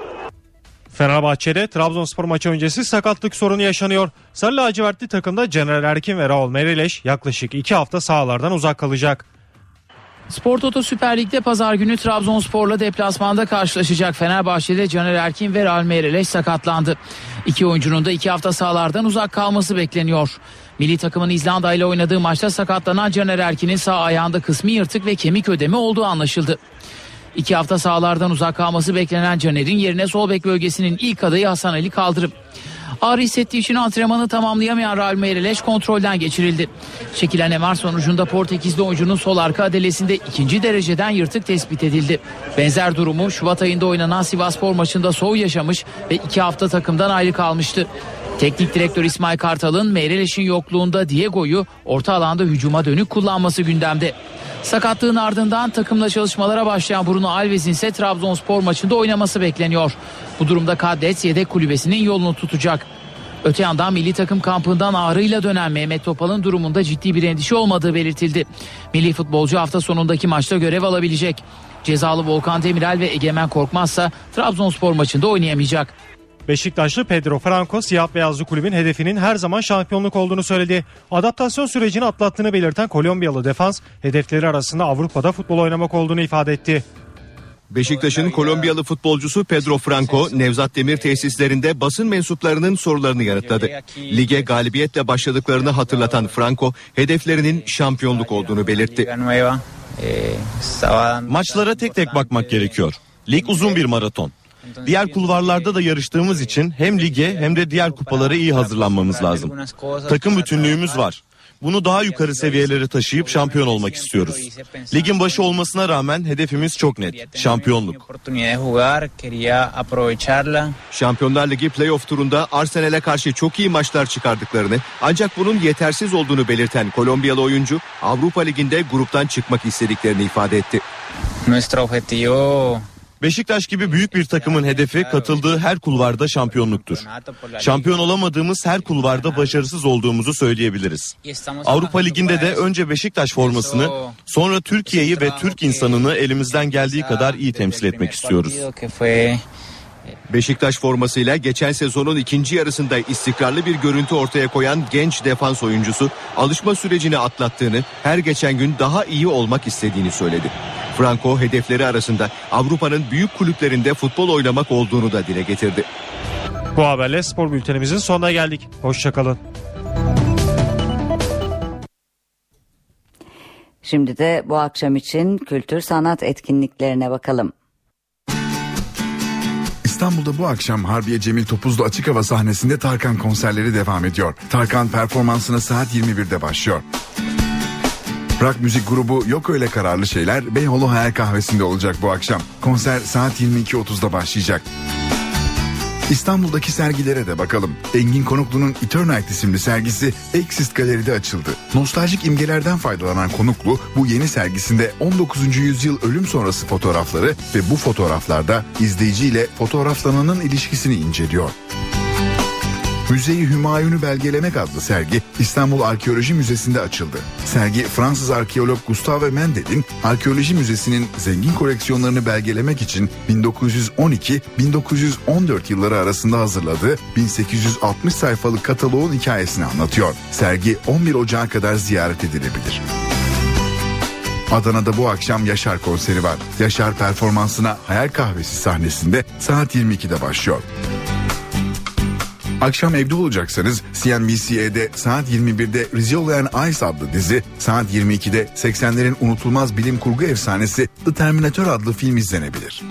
Fenerbahçe'de Trabzonspor maçı öncesi sakatlık sorunu yaşanıyor. Sarı lacivertli takımda Caner Erkin ve Raul Merileş yaklaşık 2 hafta sahalardan uzak kalacak. Spor Toto Süper Lig'de pazar günü Trabzonspor'la deplasmanda karşılaşacak Fenerbahçe'de Caner Erkin ve Raul Merileş sakatlandı. İki oyuncunun da iki hafta sahalardan uzak kalması bekleniyor. Milli takımın İzlanda ile oynadığı maçta sakatlanan Caner Erkin'in sağ ayağında kısmi yırtık ve kemik ödemi olduğu anlaşıldı. İki hafta sahalardan uzak kalması beklenen Caner'in yerine sol bek bölgesinin ilk adayı Hasan Ali Kaldırım. Ağrı hissettiği için antrenmanı tamamlayamayan Raul Meireles kontrolden geçirildi. Çekilen MR sonucunda Portekizli oyuncunun sol arka adelesinde ikinci dereceden yırtık tespit edildi. Benzer durumu Şubat ayında oynanan Sivasspor maçında soğuk yaşamış ve iki hafta takımdan ayrı kalmıştı. Teknik direktör İsmail Kartal'ın Meireles'in yokluğunda Diego'yu orta alanda hücuma dönük kullanması gündemde. Sakatlığın ardından takımla çalışmalara başlayan Bruno Alves'in ise Trabzonspor maçında oynaması bekleniyor. Bu durumda Kadets yedek kulübesinin yolunu tutacak. Öte yandan milli takım kampından ağrıyla dönen Mehmet Topal'ın durumunda ciddi bir endişe olmadığı belirtildi. Milli futbolcu hafta sonundaki maçta görev alabilecek. Cezalı Volkan Demirel ve Egemen Korkmazsa Trabzonspor maçında oynayamayacak. Beşiktaşlı Pedro Franco siyah beyazlı kulübün hedefinin her zaman şampiyonluk olduğunu söyledi. Adaptasyon sürecini atlattığını belirten Kolombiyalı defans hedefleri arasında Avrupa'da futbol oynamak olduğunu ifade etti. Beşiktaş'ın Kolombiyalı futbolcusu Pedro Franco, Nevzat Demir tesislerinde basın mensuplarının sorularını yanıtladı. Lige galibiyetle başladıklarını hatırlatan Franco, hedeflerinin şampiyonluk olduğunu belirtti. Maçlara tek tek bakmak gerekiyor. Lig uzun bir maraton. Diğer kulvarlarda da yarıştığımız için hem lige hem de diğer kupalara iyi hazırlanmamız lazım. Takım bütünlüğümüz var. Bunu daha yukarı seviyelere taşıyıp şampiyon olmak istiyoruz. Ligin başı olmasına rağmen hedefimiz çok net. Şampiyonluk. Şampiyonlar Ligi playoff turunda Arsenal'e karşı çok iyi maçlar çıkardıklarını ancak bunun yetersiz olduğunu belirten Kolombiyalı oyuncu Avrupa Ligi'nde gruptan çıkmak istediklerini ifade etti. Beşiktaş gibi büyük bir takımın hedefi katıldığı her kulvarda şampiyonluktur. Şampiyon olamadığımız her kulvarda başarısız olduğumuzu söyleyebiliriz. Avrupa Ligi'nde de önce Beşiktaş formasını, sonra Türkiye'yi ve Türk insanını elimizden geldiği kadar iyi temsil etmek istiyoruz. Beşiktaş formasıyla geçen sezonun ikinci yarısında istikrarlı bir görüntü ortaya koyan genç defans oyuncusu alışma sürecini atlattığını, her geçen gün daha iyi olmak istediğini söyledi. Franco hedefleri arasında Avrupa'nın büyük kulüplerinde futbol oynamak olduğunu da dile getirdi. Bu haberle spor bültenimizin sonuna geldik. Hoşçakalın. Şimdi de bu akşam için kültür sanat etkinliklerine bakalım. İstanbul'da bu akşam Harbiye Cemil Topuzlu açık hava sahnesinde Tarkan konserleri devam ediyor. Tarkan performansına saat 21'de başlıyor. Rock müzik grubu Yok Öyle Kararlı Şeyler Beyoğlu Hayal Kahvesi'nde olacak bu akşam. Konser saat 22.30'da başlayacak. İstanbul'daki sergilere de bakalım. Engin Konuklu'nun Eternite isimli sergisi Exist Galeri'de açıldı. Nostaljik imgelerden faydalanan Konuklu bu yeni sergisinde 19. yüzyıl ölüm sonrası fotoğrafları ve bu fotoğraflarda izleyiciyle fotoğraflananın ilişkisini inceliyor. Müzeyi Hümayun'u belgelemek adlı sergi İstanbul Arkeoloji Müzesi'nde açıldı. Sergi Fransız arkeolog Gustave Mendel'in Arkeoloji Müzesi'nin zengin koleksiyonlarını belgelemek için 1912-1914 yılları arasında hazırladığı 1860 sayfalık kataloğun hikayesini anlatıyor. Sergi 11 Ocağı kadar ziyaret edilebilir. Adana'da bu akşam Yaşar konseri var. Yaşar performansına Hayal Kahvesi sahnesinde saat 22'de başlıyor. Akşam evde olacaksanız CNBC'de saat 21'de Rizzo and Ice adlı dizi, saat 22'de 80'lerin unutulmaz bilim kurgu efsanesi The Terminator adlı film izlenebilir.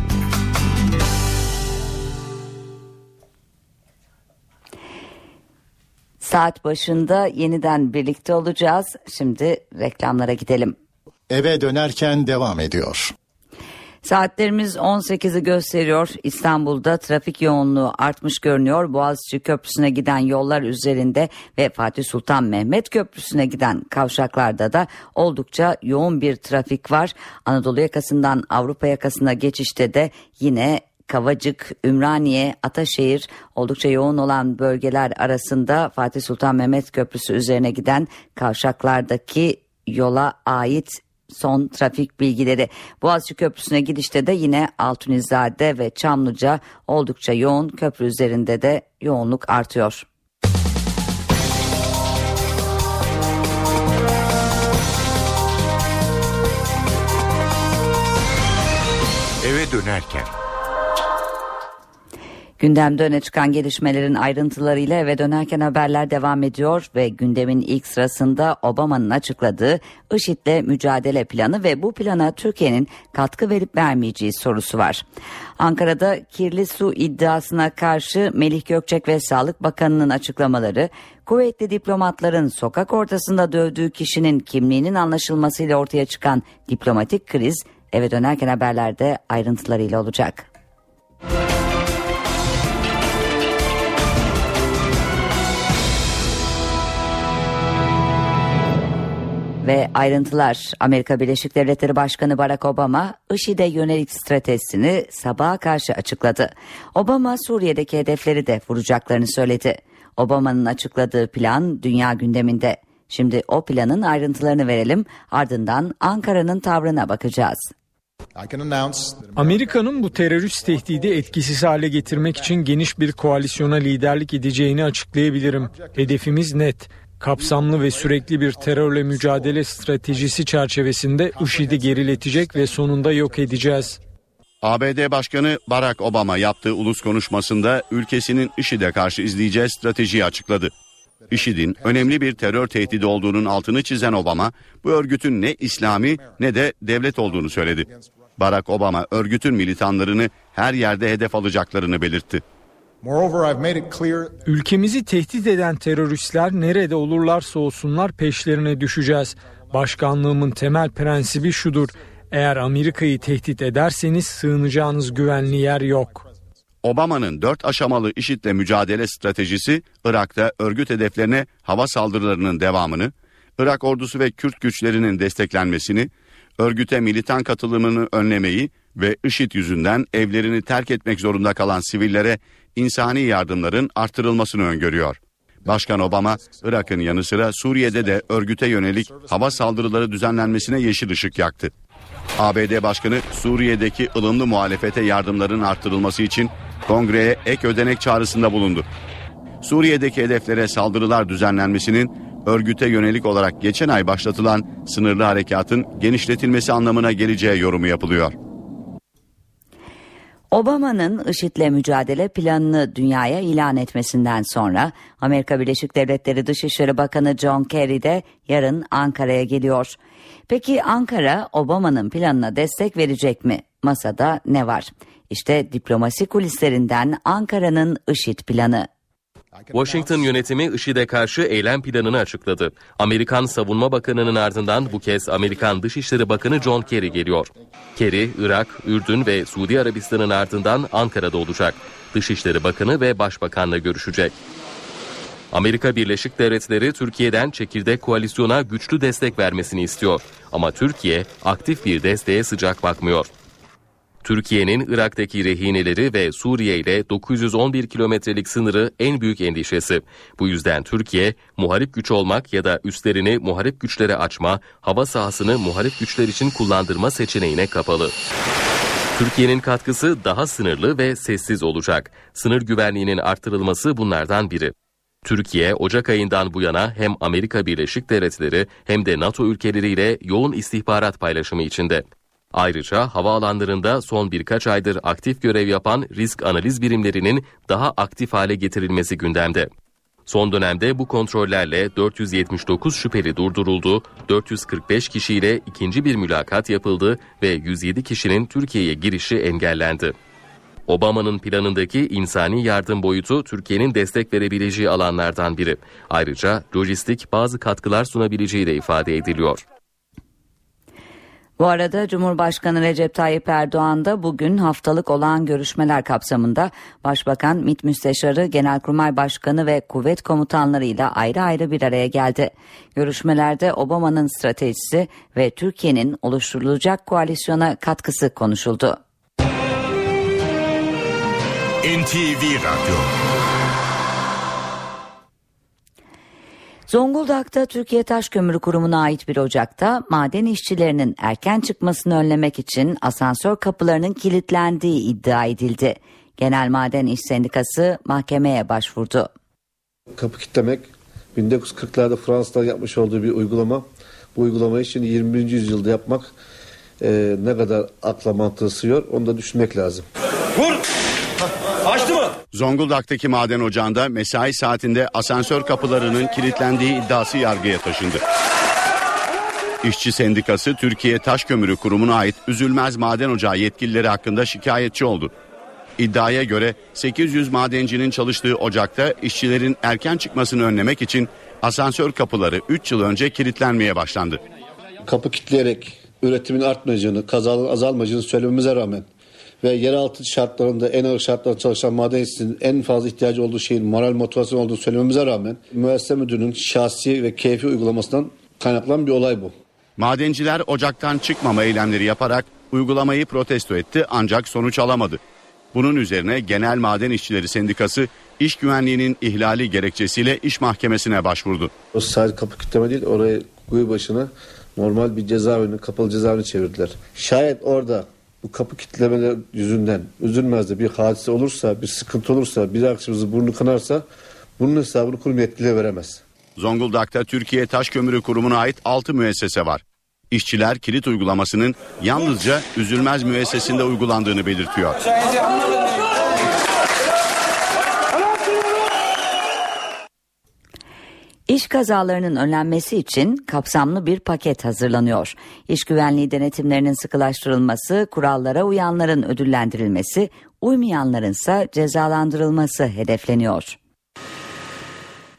Saat başında yeniden birlikte olacağız. Şimdi reklamlara gidelim. Eve dönerken devam ediyor. Saatlerimiz 18'i gösteriyor. İstanbul'da trafik yoğunluğu artmış görünüyor. Boğaziçi Köprüsü'ne giden yollar üzerinde ve Fatih Sultan Mehmet Köprüsü'ne giden kavşaklarda da oldukça yoğun bir trafik var. Anadolu yakasından Avrupa yakasına geçişte de yine Kavacık, Ümraniye, Ataşehir oldukça yoğun olan bölgeler arasında Fatih Sultan Mehmet Köprüsü üzerine giden kavşaklardaki yola ait son trafik bilgileri. Boğaziçi Köprüsü'ne gidişte de yine Altunizade ve Çamlıca oldukça yoğun köprü üzerinde de yoğunluk artıyor. Eve dönerken Gündemde öne çıkan gelişmelerin ayrıntılarıyla eve dönerken haberler devam ediyor ve gündemin ilk sırasında Obama'nın açıkladığı IŞİD'le mücadele planı ve bu plana Türkiye'nin katkı verip vermeyeceği sorusu var. Ankara'da kirli su iddiasına karşı Melih Gökçek ve Sağlık Bakanı'nın açıklamaları, kuvvetli diplomatların sokak ortasında dövdüğü kişinin kimliğinin anlaşılmasıyla ortaya çıkan diplomatik kriz eve dönerken haberlerde ayrıntılarıyla olacak. Ve ayrıntılar Amerika Birleşik Devletleri Başkanı Barack Obama IŞİD'e yönelik stratejisini sabaha karşı açıkladı. Obama Suriye'deki hedefleri de vuracaklarını söyledi. Obama'nın açıkladığı plan dünya gündeminde. Şimdi o planın ayrıntılarını verelim ardından Ankara'nın tavrına bakacağız. Amerika'nın bu terörist tehdidi etkisiz hale getirmek için geniş bir koalisyona liderlik edeceğini açıklayabilirim. Hedefimiz net. Kapsamlı ve sürekli bir terörle mücadele stratejisi çerçevesinde IŞİD'i geriletecek ve sonunda yok edeceğiz. ABD Başkanı Barack Obama yaptığı ulus konuşmasında ülkesinin IŞİD'e karşı izleyeceği stratejiyi açıkladı. IŞİD'in önemli bir terör tehdidi olduğunun altını çizen Obama, bu örgütün ne İslami ne de devlet olduğunu söyledi. Barack Obama örgütün militanlarını her yerde hedef alacaklarını belirtti. Ülkemizi tehdit eden teröristler nerede olurlarsa olsunlar peşlerine düşeceğiz. Başkanlığımın temel prensibi şudur. Eğer Amerika'yı tehdit ederseniz sığınacağınız güvenli yer yok. Obama'nın dört aşamalı IŞİD'le mücadele stratejisi Irak'ta örgüt hedeflerine hava saldırılarının devamını, Irak ordusu ve Kürt güçlerinin desteklenmesini, örgüte militan katılımını önlemeyi ve IŞİD yüzünden evlerini terk etmek zorunda kalan sivillere insani yardımların artırılmasını öngörüyor. Başkan Obama, Irak'ın yanı sıra Suriye'de de örgüte yönelik hava saldırıları düzenlenmesine yeşil ışık yaktı. ABD Başkanı Suriye'deki ılımlı muhalefete yardımların artırılması için kongreye ek ödenek çağrısında bulundu. Suriye'deki hedeflere saldırılar düzenlenmesinin örgüte yönelik olarak geçen ay başlatılan sınırlı harekatın genişletilmesi anlamına geleceği yorumu yapılıyor. Obama'nın IŞİD'le mücadele planını dünyaya ilan etmesinden sonra Amerika Birleşik Devletleri Dışişleri Bakanı John Kerry de yarın Ankara'ya geliyor. Peki Ankara Obama'nın planına destek verecek mi? Masada ne var? İşte diplomasi kulislerinden Ankara'nın IŞİD planı. Washington yönetimi IŞİD'e karşı eylem planını açıkladı. Amerikan Savunma Bakanı'nın ardından bu kez Amerikan Dışişleri Bakanı John Kerry geliyor. Kerry, Irak, Ürdün ve Suudi Arabistan'ın ardından Ankara'da olacak. Dışişleri Bakanı ve Başbakan'la görüşecek. Amerika Birleşik Devletleri Türkiye'den çekirdek koalisyona güçlü destek vermesini istiyor. Ama Türkiye aktif bir desteğe sıcak bakmıyor. Türkiye'nin Irak'taki rehineleri ve Suriye ile 911 kilometrelik sınırı en büyük endişesi. Bu yüzden Türkiye muharip güç olmak ya da üstlerini muharip güçlere açma, hava sahasını muharip güçler için kullandırma seçeneğine kapalı. Türkiye'nin katkısı daha sınırlı ve sessiz olacak. Sınır güvenliğinin artırılması bunlardan biri. Türkiye Ocak ayından bu yana hem Amerika Birleşik Devletleri hem de NATO ülkeleriyle yoğun istihbarat paylaşımı içinde. Ayrıca havaalanlarında son birkaç aydır aktif görev yapan risk analiz birimlerinin daha aktif hale getirilmesi gündemde. Son dönemde bu kontrollerle 479 şüpheli durduruldu, 445 kişiyle ikinci bir mülakat yapıldı ve 107 kişinin Türkiye'ye girişi engellendi. Obama'nın planındaki insani yardım boyutu Türkiye'nin destek verebileceği alanlardan biri. Ayrıca lojistik bazı katkılar sunabileceği de ifade ediliyor. Bu arada Cumhurbaşkanı Recep Tayyip Erdoğan da bugün haftalık olan görüşmeler kapsamında Başbakan MİT Müsteşarı, Genelkurmay Başkanı ve kuvvet komutanlarıyla ayrı ayrı bir araya geldi. Görüşmelerde Obama'nın stratejisi ve Türkiye'nin oluşturulacak koalisyona katkısı konuşuldu. NTV Radyo Zonguldak'ta Türkiye Taş Kömürü Kurumu'na ait bir ocakta maden işçilerinin erken çıkmasını önlemek için asansör kapılarının kilitlendiği iddia edildi. Genel Maden İş Sendikası mahkemeye başvurdu. Kapı kilitlemek 1940'larda Fransızlar yapmış olduğu bir uygulama. Bu uygulamayı şimdi 21. yüzyılda yapmak e, ne kadar akla mantığı sığıyor onu da düşünmek lazım. Zonguldak'taki maden ocağında mesai saatinde asansör kapılarının kilitlendiği iddiası yargıya taşındı. İşçi Sendikası Türkiye Taş Kömürü Kurumu'na ait Üzülmez Maden Ocağı yetkilileri hakkında şikayetçi oldu. İddiaya göre 800 madencinin çalıştığı ocakta işçilerin erken çıkmasını önlemek için asansör kapıları 3 yıl önce kilitlenmeye başlandı. Kapı kilitleyerek üretimin artmayacağını, kazaların azalmayacağını söylememize rağmen ve yeraltı şartlarında en ağır şartlarda çalışan maden işçisinin en fazla ihtiyacı olduğu şeyin moral motivasyon olduğunu söylememize rağmen müessese müdürünün şahsi ve keyfi uygulamasından kaynaklanan bir olay bu. Madenciler ocaktan çıkmama eylemleri yaparak uygulamayı protesto etti ancak sonuç alamadı. Bunun üzerine Genel Maden İşçileri Sendikası iş güvenliğinin ihlali gerekçesiyle iş mahkemesine başvurdu. O sadece kapı kütleme değil orayı kuyu başına normal bir cezaevini kapalı cezaevini çevirdiler. Şayet orada bu kapı kitlemeler yüzünden üzülmez de bir hadise olursa, bir sıkıntı olursa, bir akşamızı burnu kanarsa bunun hesabını kurum yetkiliye veremez. Zonguldak'ta Türkiye Taş Kömürü Kurumu'na ait 6 müessese var. İşçiler kilit uygulamasının yalnızca Üzülmez müessesinde uygulandığını belirtiyor. İş kazalarının önlenmesi için kapsamlı bir paket hazırlanıyor. İş güvenliği denetimlerinin sıkılaştırılması, kurallara uyanların ödüllendirilmesi, uymayanların ise cezalandırılması hedefleniyor.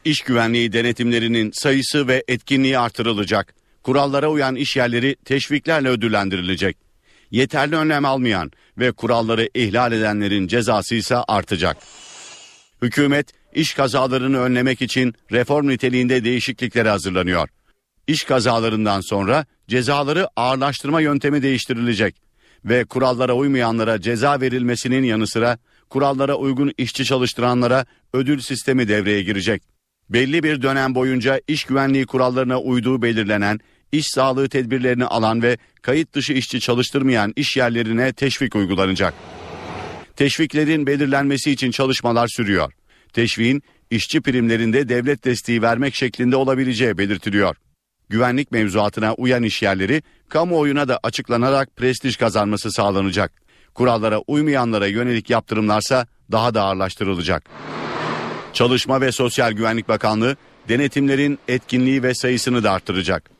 İş güvenliği denetimlerinin sayısı ve etkinliği artırılacak. Kurallara uyan iş yerleri teşviklerle ödüllendirilecek. Yeterli önlem almayan ve kuralları ihlal edenlerin cezası ise artacak. Hükümet iş kazalarını önlemek için reform niteliğinde değişikliklere hazırlanıyor. İş kazalarından sonra cezaları ağırlaştırma yöntemi değiştirilecek ve kurallara uymayanlara ceza verilmesinin yanı sıra kurallara uygun işçi çalıştıranlara ödül sistemi devreye girecek. Belli bir dönem boyunca iş güvenliği kurallarına uyduğu belirlenen, iş sağlığı tedbirlerini alan ve kayıt dışı işçi çalıştırmayan iş yerlerine teşvik uygulanacak. Teşviklerin belirlenmesi için çalışmalar sürüyor. Teşviğin işçi primlerinde devlet desteği vermek şeklinde olabileceği belirtiliyor. Güvenlik mevzuatına uyan iş yerleri kamuoyuna da açıklanarak prestij kazanması sağlanacak. Kurallara uymayanlara yönelik yaptırımlarsa daha da ağırlaştırılacak. Çalışma ve Sosyal Güvenlik Bakanlığı denetimlerin etkinliği ve sayısını da arttıracak.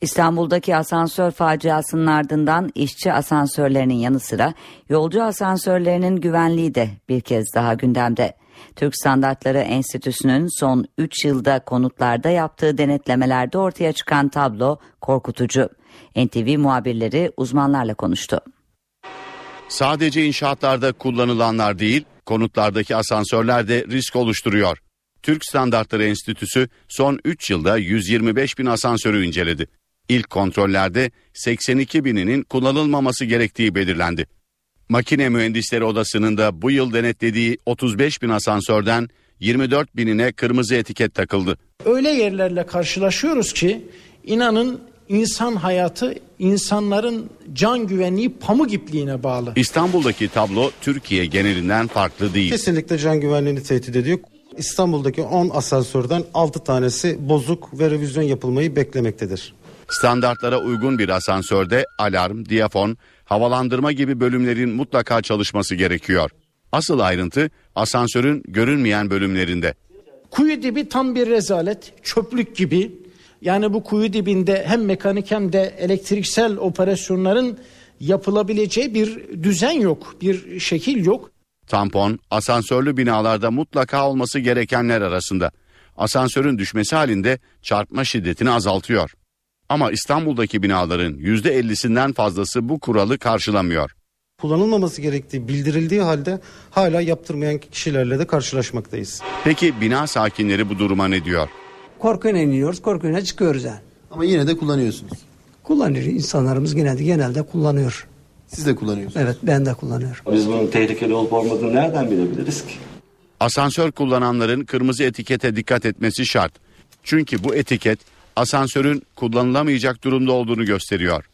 İstanbul'daki asansör faciasının ardından işçi asansörlerinin yanı sıra yolcu asansörlerinin güvenliği de bir kez daha gündemde. Türk Standartları Enstitüsü'nün son 3 yılda konutlarda yaptığı denetlemelerde ortaya çıkan tablo korkutucu. NTV muhabirleri uzmanlarla konuştu. Sadece inşaatlarda kullanılanlar değil, konutlardaki asansörler de risk oluşturuyor. Türk Standartları Enstitüsü son 3 yılda 125 bin asansörü inceledi. İlk kontrollerde 82 bininin kullanılmaması gerektiği belirlendi. Makine Mühendisleri Odası'nın da bu yıl denetlediği 35 bin asansörden 24 binine kırmızı etiket takıldı. Öyle yerlerle karşılaşıyoruz ki inanın insan hayatı insanların can güvenliği pamuk ipliğine bağlı. İstanbul'daki tablo Türkiye genelinden farklı değil. Kesinlikle can güvenliğini tehdit ediyor. İstanbul'daki 10 asansörden 6 tanesi bozuk ve revizyon yapılmayı beklemektedir. Standartlara uygun bir asansörde alarm, diyafon, havalandırma gibi bölümlerin mutlaka çalışması gerekiyor. Asıl ayrıntı asansörün görünmeyen bölümlerinde. Kuyu dibi tam bir rezalet, çöplük gibi. Yani bu kuyu dibinde hem mekanik hem de elektriksel operasyonların yapılabileceği bir düzen yok, bir şekil yok. Tampon, asansörlü binalarda mutlaka olması gerekenler arasında. Asansörün düşmesi halinde çarpma şiddetini azaltıyor. Ama İstanbul'daki binaların %50'sinden fazlası bu kuralı karşılamıyor. Kullanılmaması gerektiği bildirildiği halde hala yaptırmayan kişilerle de karşılaşmaktayız. Peki bina sakinleri bu duruma ne diyor? Korkuyla iniyoruz, korkuyla çıkıyoruz yani. Ama yine de kullanıyorsunuz. Kullanıyor insanlarımız genelde genelde kullanıyor. Siz de kullanıyorsunuz. Evet ben de kullanıyorum. Biz bunun tehlikeli olup olmadığını nereden bilebiliriz ki? Asansör kullananların kırmızı etikete dikkat etmesi şart. Çünkü bu etiket asansörün kullanılamayacak durumda olduğunu gösteriyor.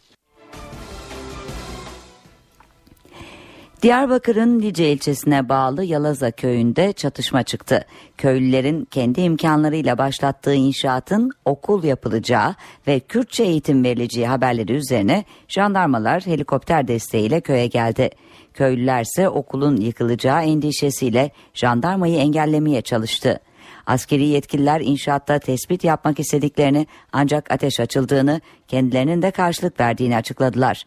Diyarbakır'ın Lice ilçesine bağlı Yalaza köyünde çatışma çıktı. Köylülerin kendi imkanlarıyla başlattığı inşaatın okul yapılacağı ve Kürtçe eğitim verileceği haberleri üzerine jandarmalar helikopter desteğiyle köye geldi. Köylüler ise okulun yıkılacağı endişesiyle jandarmayı engellemeye çalıştı. Askeri yetkililer inşaatta tespit yapmak istediklerini ancak ateş açıldığını kendilerinin de karşılık verdiğini açıkladılar.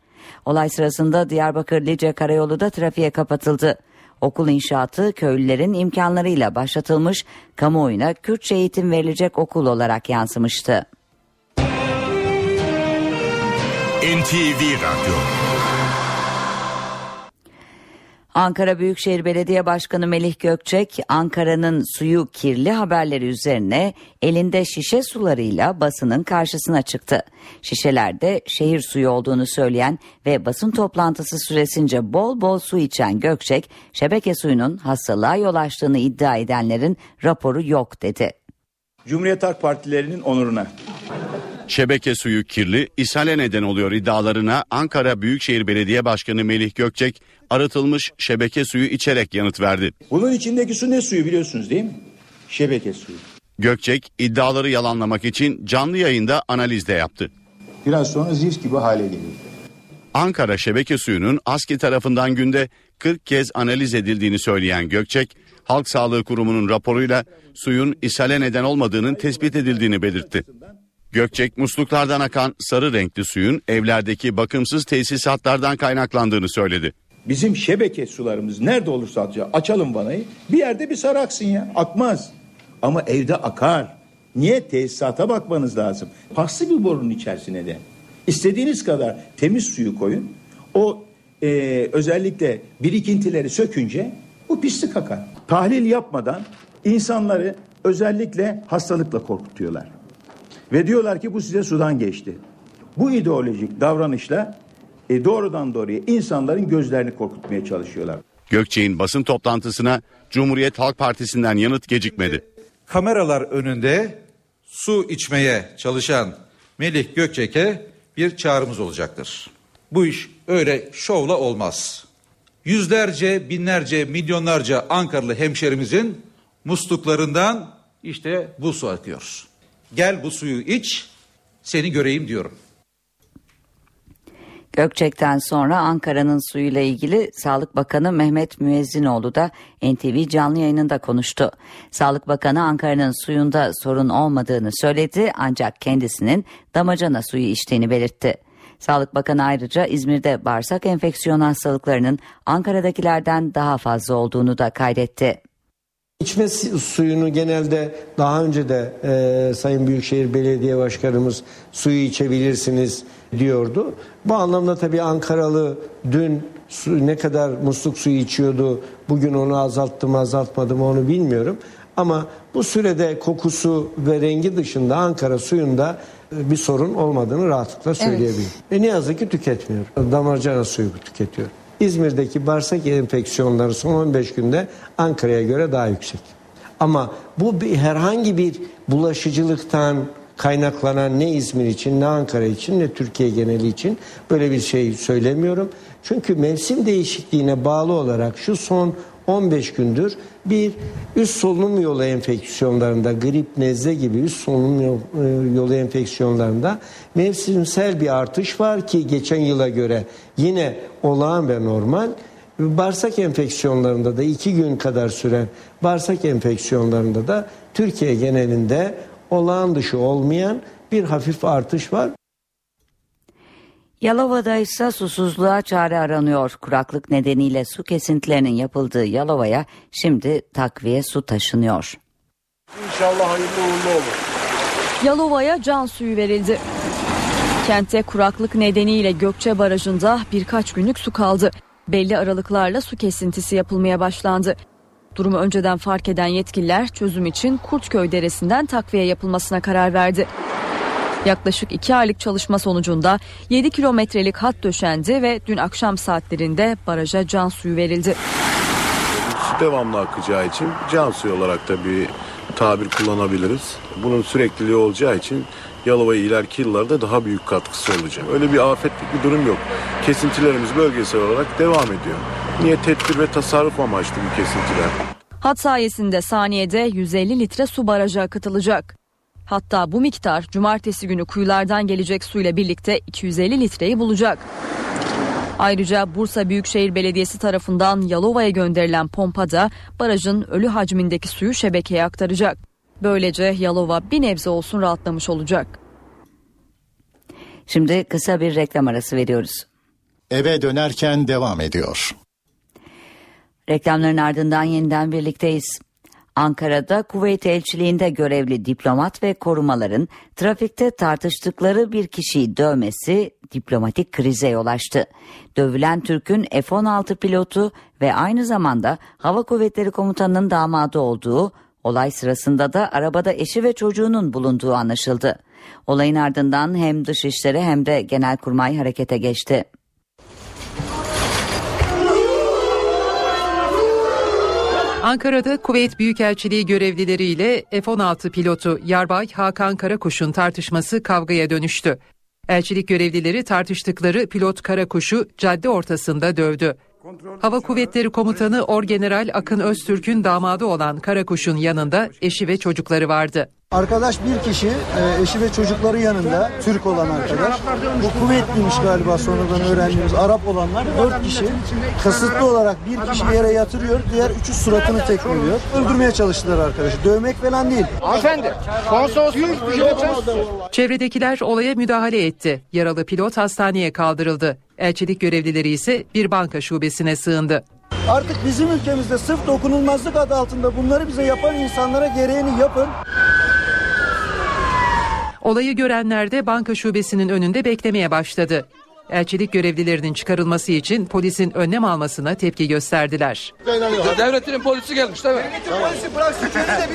Olay sırasında Diyarbakır Lice Karayolu da trafiğe kapatıldı. Okul inşaatı köylülerin imkanlarıyla başlatılmış, kamuoyuna Kürtçe eğitim verilecek okul olarak yansımıştı. NTV Radyo Ankara Büyükşehir Belediye Başkanı Melih Gökçek, Ankara'nın suyu kirli haberleri üzerine elinde şişe sularıyla basının karşısına çıktı. Şişelerde şehir suyu olduğunu söyleyen ve basın toplantısı süresince bol bol su içen Gökçek, şebeke suyunun hastalığa yol açtığını iddia edenlerin raporu yok dedi. Cumhuriyet Halk Partilerinin onuruna. Şebeke suyu kirli, ishale neden oluyor iddialarına Ankara Büyükşehir Belediye Başkanı Melih Gökçek arıtılmış şebeke suyu içerek yanıt verdi. Bunun içindeki su ne suyu biliyorsunuz değil mi? Şebeke suyu. Gökçek iddiaları yalanlamak için canlı yayında analiz de yaptı. Biraz sonra zift gibi hale gelir. Ankara şebeke suyunun ASKİ tarafından günde 40 kez analiz edildiğini söyleyen Gökçek, Halk Sağlığı Kurumu'nun raporuyla suyun ishale neden olmadığının tespit edildiğini belirtti. Gökçek musluklardan akan sarı renkli suyun evlerdeki bakımsız tesisatlardan kaynaklandığını söyledi. Bizim şebeke sularımız nerede olursa atacak. Açalım vanayı. Bir yerde bir sarı aksın ya. Akmaz. Ama evde akar. Niye? Tesisata bakmanız lazım. Paslı bir borunun içerisine de. İstediğiniz kadar temiz suyu koyun. O e, özellikle birikintileri sökünce bu pislik akar. Tahlil yapmadan insanları özellikle hastalıkla korkutuyorlar. Ve diyorlar ki bu size sudan geçti. Bu ideolojik davranışla e, doğrudan doğruya insanların gözlerini korkutmaya çalışıyorlar. Gökçek'in basın toplantısına Cumhuriyet Halk Partisi'nden yanıt gecikmedi. Kameralar önünde su içmeye çalışan Melih Gökçek'e bir çağrımız olacaktır. Bu iş öyle şovla olmaz. Yüzlerce, binlerce, milyonlarca Ankaralı hemşerimizin musluklarından işte bu su akıyor. Gel bu suyu iç, seni göreyim diyorum. Gökçek'ten sonra Ankara'nın suyuyla ilgili Sağlık Bakanı Mehmet Müezzinoğlu da NTV canlı yayınında konuştu. Sağlık Bakanı Ankara'nın suyunda sorun olmadığını söyledi ancak kendisinin damacana suyu içtiğini belirtti. Sağlık Bakanı ayrıca İzmir'de bağırsak enfeksiyon hastalıklarının Ankara'dakilerden daha fazla olduğunu da kaydetti. İçme suyunu genelde daha önce de e, Sayın Büyükşehir Belediye Başkanımız suyu içebilirsiniz diyordu. Bu anlamda tabii Ankaralı dün su, ne kadar musluk suyu içiyordu, bugün onu azalttı mı azaltmadı mı onu bilmiyorum. Ama bu sürede kokusu ve rengi dışında Ankara suyunda e, bir sorun olmadığını rahatlıkla söyleyebilirim. Evet. Ve ne yazık ki tüketmiyor. Damarcana suyu tüketiyor. İzmir'deki bağırsak enfeksiyonları son 15 günde Ankara'ya göre daha yüksek. Ama bu bir, herhangi bir bulaşıcılıktan kaynaklanan ne İzmir için ne Ankara için ne Türkiye geneli için böyle bir şey söylemiyorum. Çünkü mevsim değişikliğine bağlı olarak şu son 15 gündür bir üst solunum yolu enfeksiyonlarında grip, nezle gibi üst solunum e, yolu enfeksiyonlarında mevsimsel bir artış var ki geçen yıla göre yine olağan ve normal. Bağırsak enfeksiyonlarında da iki gün kadar süren bağırsak enfeksiyonlarında da Türkiye genelinde olağan dışı olmayan bir hafif artış var. Yalova'da ise susuzluğa çare aranıyor. Kuraklık nedeniyle su kesintilerinin yapıldığı Yalova'ya şimdi takviye su taşınıyor. İnşallah hayırlı uğurlu olur. Yalova'ya can suyu verildi. Kentte kuraklık nedeniyle Gökçe Barajı'nda birkaç günlük su kaldı. Belli aralıklarla su kesintisi yapılmaya başlandı. Durumu önceden fark eden yetkililer çözüm için Kurtköy Deresi'nden takviye yapılmasına karar verdi. Yaklaşık 2 aylık çalışma sonucunda 7 kilometrelik hat döşendi ve dün akşam saatlerinde baraja can suyu verildi. Devamlı akacağı için can suyu olarak da bir tabir kullanabiliriz. Bunun sürekliliği olacağı için Yalova'ya ileriki yıllarda daha büyük katkısı olacak. Öyle bir afetlik bir durum yok. Kesintilerimiz bölgesel olarak devam ediyor. Niye tedbir ve tasarruf amaçlı bu kesintiler? Hat sayesinde saniyede 150 litre su baraja akıtılacak. Hatta bu miktar cumartesi günü kuyulardan gelecek suyla birlikte 250 litreyi bulacak. Ayrıca Bursa Büyükşehir Belediyesi tarafından Yalova'ya gönderilen pompa da barajın ölü hacmindeki suyu şebekeye aktaracak. Böylece Yalova bir nebze olsun rahatlamış olacak. Şimdi kısa bir reklam arası veriyoruz. Eve dönerken devam ediyor. Reklamların ardından yeniden birlikteyiz. Ankara'da Kuveyt elçiliğinde görevli diplomat ve korumaların trafikte tartıştıkları bir kişiyi dövmesi diplomatik krize yol açtı. Dövülen Türk'ün F-16 pilotu ve aynı zamanda Hava Kuvvetleri Komutanı'nın damadı olduğu, olay sırasında da arabada eşi ve çocuğunun bulunduğu anlaşıldı. Olayın ardından hem Dışişleri hem de Genelkurmay harekete geçti. Ankara'da Kuveyt Büyükelçiliği görevlileriyle F-16 pilotu Yarbay Hakan Karakuş'un tartışması kavgaya dönüştü. Elçilik görevlileri tartıştıkları pilot Karakuş'u cadde ortasında dövdü. Hava Kuvvetleri Komutanı Orgeneral Akın Öztürk'ün damadı olan Karakuş'un yanında eşi ve çocukları vardı. Arkadaş bir kişi e, eşi ve çocukları yanında Türk olan arkadaş. Bu kuvvetliymiş galiba sonradan öğrendiğimiz Arap olanlar dört kişi kasıtlı olarak bir kişi yere yatırıyor diğer üçü suratını tekmeliyor. Öldürmeye çalıştılar arkadaşı. Dövmek falan değil. Hanımefendi konsolosluk Çevredekiler olaya müdahale etti. Yaralı pilot hastaneye kaldırıldı. Elçilik görevlileri ise bir banka şubesine sığındı. Artık bizim ülkemizde sırf dokunulmazlık adı altında bunları bize yapan insanlara gereğini yapın. Olayı görenler de banka şubesinin önünde beklemeye başladı. Elçilik görevlilerinin çıkarılması için polisin önlem almasına tepki gösterdiler. Devletin polisi gelmiş değil mi? Devletin polisi bıraksın de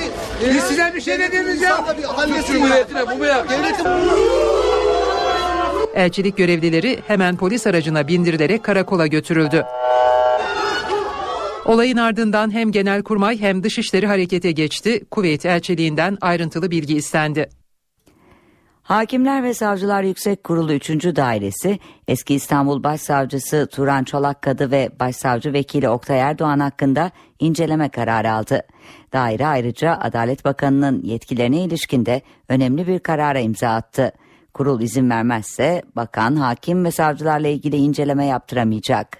bir... Biz size bir şey dediğimiz ya. Türk Cumhuriyeti'ne bu mu ya? Devletin... Elçilik görevlileri hemen polis aracına bindirilerek karakola götürüldü. Olayın ardından hem Genelkurmay hem Dışişleri harekete geçti. Kuveyt elçiliğinden ayrıntılı bilgi istendi. Hakimler ve Savcılar Yüksek Kurulu 3. Dairesi, eski İstanbul Başsavcısı Turan Çolakkadı ve Başsavcı Vekili Oktay Erdoğan hakkında inceleme kararı aldı. Daire ayrıca Adalet Bakanı'nın yetkilerine ilişkinde önemli bir karara imza attı. Kurul izin vermezse bakan, hakim ve savcılarla ilgili inceleme yaptıramayacak.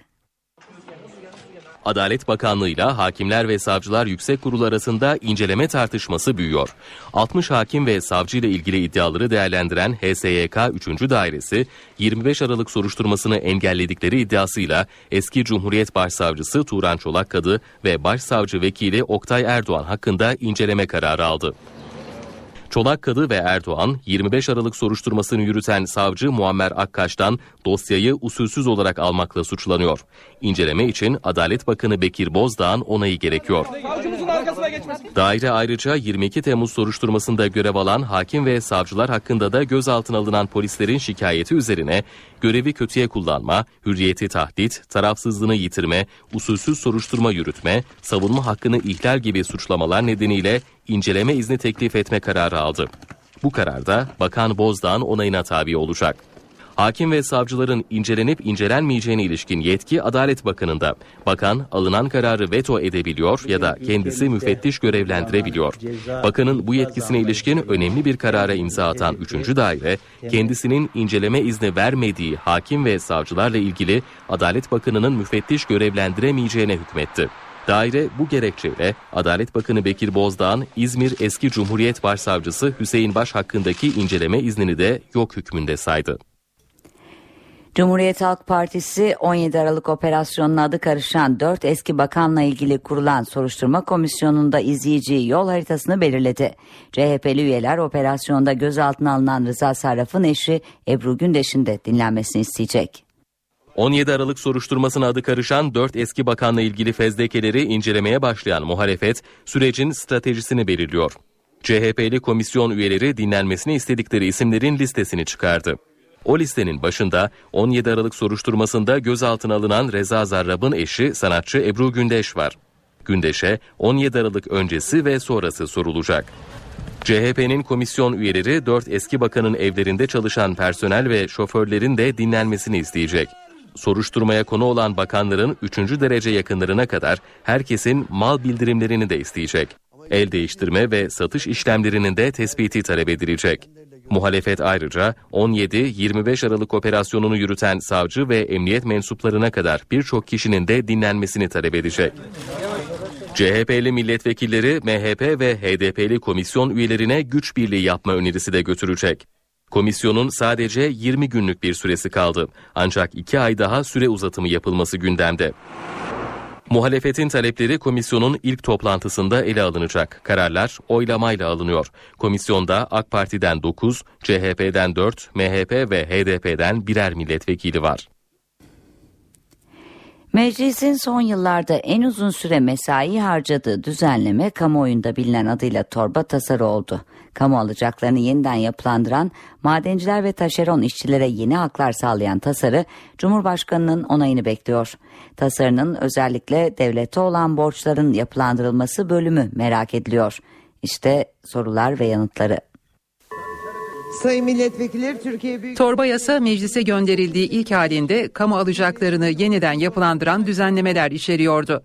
Adalet Bakanlığı ile Hakimler ve Savcılar Yüksek Kurulu arasında inceleme tartışması büyüyor. 60 hakim ve savcı ile ilgili iddiaları değerlendiren HSYK 3. Dairesi 25 Aralık soruşturmasını engelledikleri iddiasıyla eski Cumhuriyet Başsavcısı Turan Çolakkadı ve Başsavcı Vekili Oktay Erdoğan hakkında inceleme kararı aldı. Çolakkadı ve Erdoğan 25 Aralık soruşturmasını yürüten savcı Muammer Akkaş'tan dosyayı usulsüz olarak almakla suçlanıyor. İnceleme için Adalet Bakanı Bekir Bozdağ'ın onayı gerekiyor. Daire ayrıca 22 Temmuz soruşturmasında görev alan hakim ve savcılar hakkında da gözaltına alınan polislerin şikayeti üzerine görevi kötüye kullanma, hürriyeti tahdit, tarafsızlığını yitirme, usulsüz soruşturma yürütme, savunma hakkını ihlal gibi suçlamalar nedeniyle inceleme izni teklif etme kararı aldı. Bu kararda Bakan Bozdağ'ın onayına tabi olacak. Hakim ve savcıların incelenip incelenmeyeceğine ilişkin yetki Adalet Bakanı'nda. Bakan alınan kararı veto edebiliyor ya da kendisi müfettiş görevlendirebiliyor. Bakanın bu yetkisine ilişkin önemli bir karara imza atan 3. daire, kendisinin inceleme izni vermediği hakim ve savcılarla ilgili Adalet Bakanı'nın müfettiş görevlendiremeyeceğine hükmetti. Daire bu gerekçeyle Adalet Bakanı Bekir Bozdağ'ın İzmir Eski Cumhuriyet Başsavcısı Hüseyin Baş hakkındaki inceleme iznini de yok hükmünde saydı. Cumhuriyet Halk Partisi 17 Aralık operasyonuna adı karışan 4 eski bakanla ilgili kurulan soruşturma komisyonunda izleyeceği yol haritasını belirledi. CHP'li üyeler operasyonda gözaltına alınan Rıza Sarraf'ın eşi Ebru Gündeş'in de dinlenmesini isteyecek. 17 Aralık soruşturmasına adı karışan 4 eski bakanla ilgili fezlekeleri incelemeye başlayan muhalefet sürecin stratejisini belirliyor. CHP'li komisyon üyeleri dinlenmesini istedikleri isimlerin listesini çıkardı. O listenin başında 17 Aralık soruşturmasında gözaltına alınan Reza Zarrab'ın eşi sanatçı Ebru Gündeş var. Gündeş'e 17 Aralık öncesi ve sonrası sorulacak. CHP'nin komisyon üyeleri 4 eski bakanın evlerinde çalışan personel ve şoförlerin de dinlenmesini isteyecek. Soruşturmaya konu olan bakanların 3. derece yakınlarına kadar herkesin mal bildirimlerini de isteyecek. El değiştirme ve satış işlemlerinin de tespiti talep edilecek. Muhalefet ayrıca 17-25 Aralık operasyonunu yürüten savcı ve emniyet mensuplarına kadar birçok kişinin de dinlenmesini talep edecek. CHP'li milletvekilleri MHP ve HDP'li komisyon üyelerine güç birliği yapma önerisi de götürecek. Komisyonun sadece 20 günlük bir süresi kaldı. Ancak 2 ay daha süre uzatımı yapılması gündemde. Muhalefetin talepleri komisyonun ilk toplantısında ele alınacak. Kararlar oylamayla alınıyor. Komisyonda AK Parti'den 9, CHP'den 4, MHP ve HDP'den birer milletvekili var. Meclisin son yıllarda en uzun süre mesai harcadığı düzenleme kamuoyunda bilinen adıyla torba tasarı oldu. Kamu alacaklarını yeniden yapılandıran, madenciler ve taşeron işçilere yeni haklar sağlayan tasarı Cumhurbaşkanı'nın onayını bekliyor. Tasarının özellikle devlete olan borçların yapılandırılması bölümü merak ediliyor. İşte sorular ve yanıtları. Sayın milletvekilleri Türkiye Büyük... Torba yasa meclise gönderildiği ilk halinde kamu alacaklarını yeniden yapılandıran düzenlemeler içeriyordu.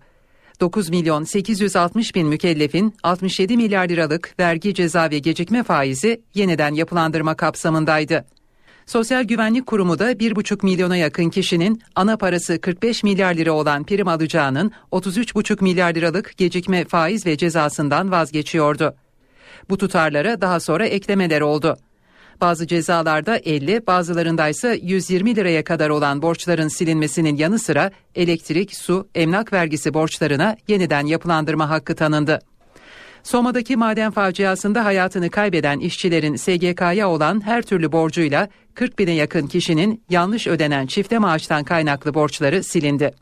9 milyon 860 bin mükellefin 67 milyar liralık vergi ceza ve gecikme faizi yeniden yapılandırma kapsamındaydı. Sosyal Güvenlik Kurumu da 1,5 milyona yakın kişinin ana parası 45 milyar lira olan prim alacağının 33,5 milyar liralık gecikme faiz ve cezasından vazgeçiyordu. Bu tutarlara daha sonra eklemeler oldu. Bazı cezalarda 50, bazılarında ise 120 liraya kadar olan borçların silinmesinin yanı sıra elektrik, su, emlak vergisi borçlarına yeniden yapılandırma hakkı tanındı. Soma'daki maden faciasında hayatını kaybeden işçilerin SGK'ya olan her türlü borcuyla 40 bine yakın kişinin yanlış ödenen çifte maaştan kaynaklı borçları silindi.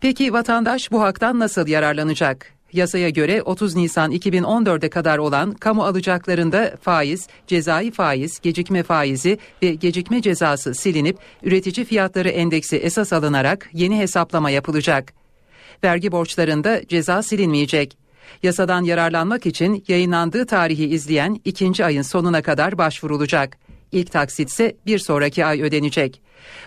Peki vatandaş bu haktan nasıl yararlanacak? Yasaya göre 30 Nisan 2014'e kadar olan kamu alacaklarında faiz, cezai faiz, gecikme faizi ve gecikme cezası silinip üretici fiyatları endeksi esas alınarak yeni hesaplama yapılacak. Vergi borçlarında ceza silinmeyecek. Yasadan yararlanmak için yayınlandığı tarihi izleyen ikinci ayın sonuna kadar başvurulacak. İlk taksit ise bir sonraki ay ödenecek.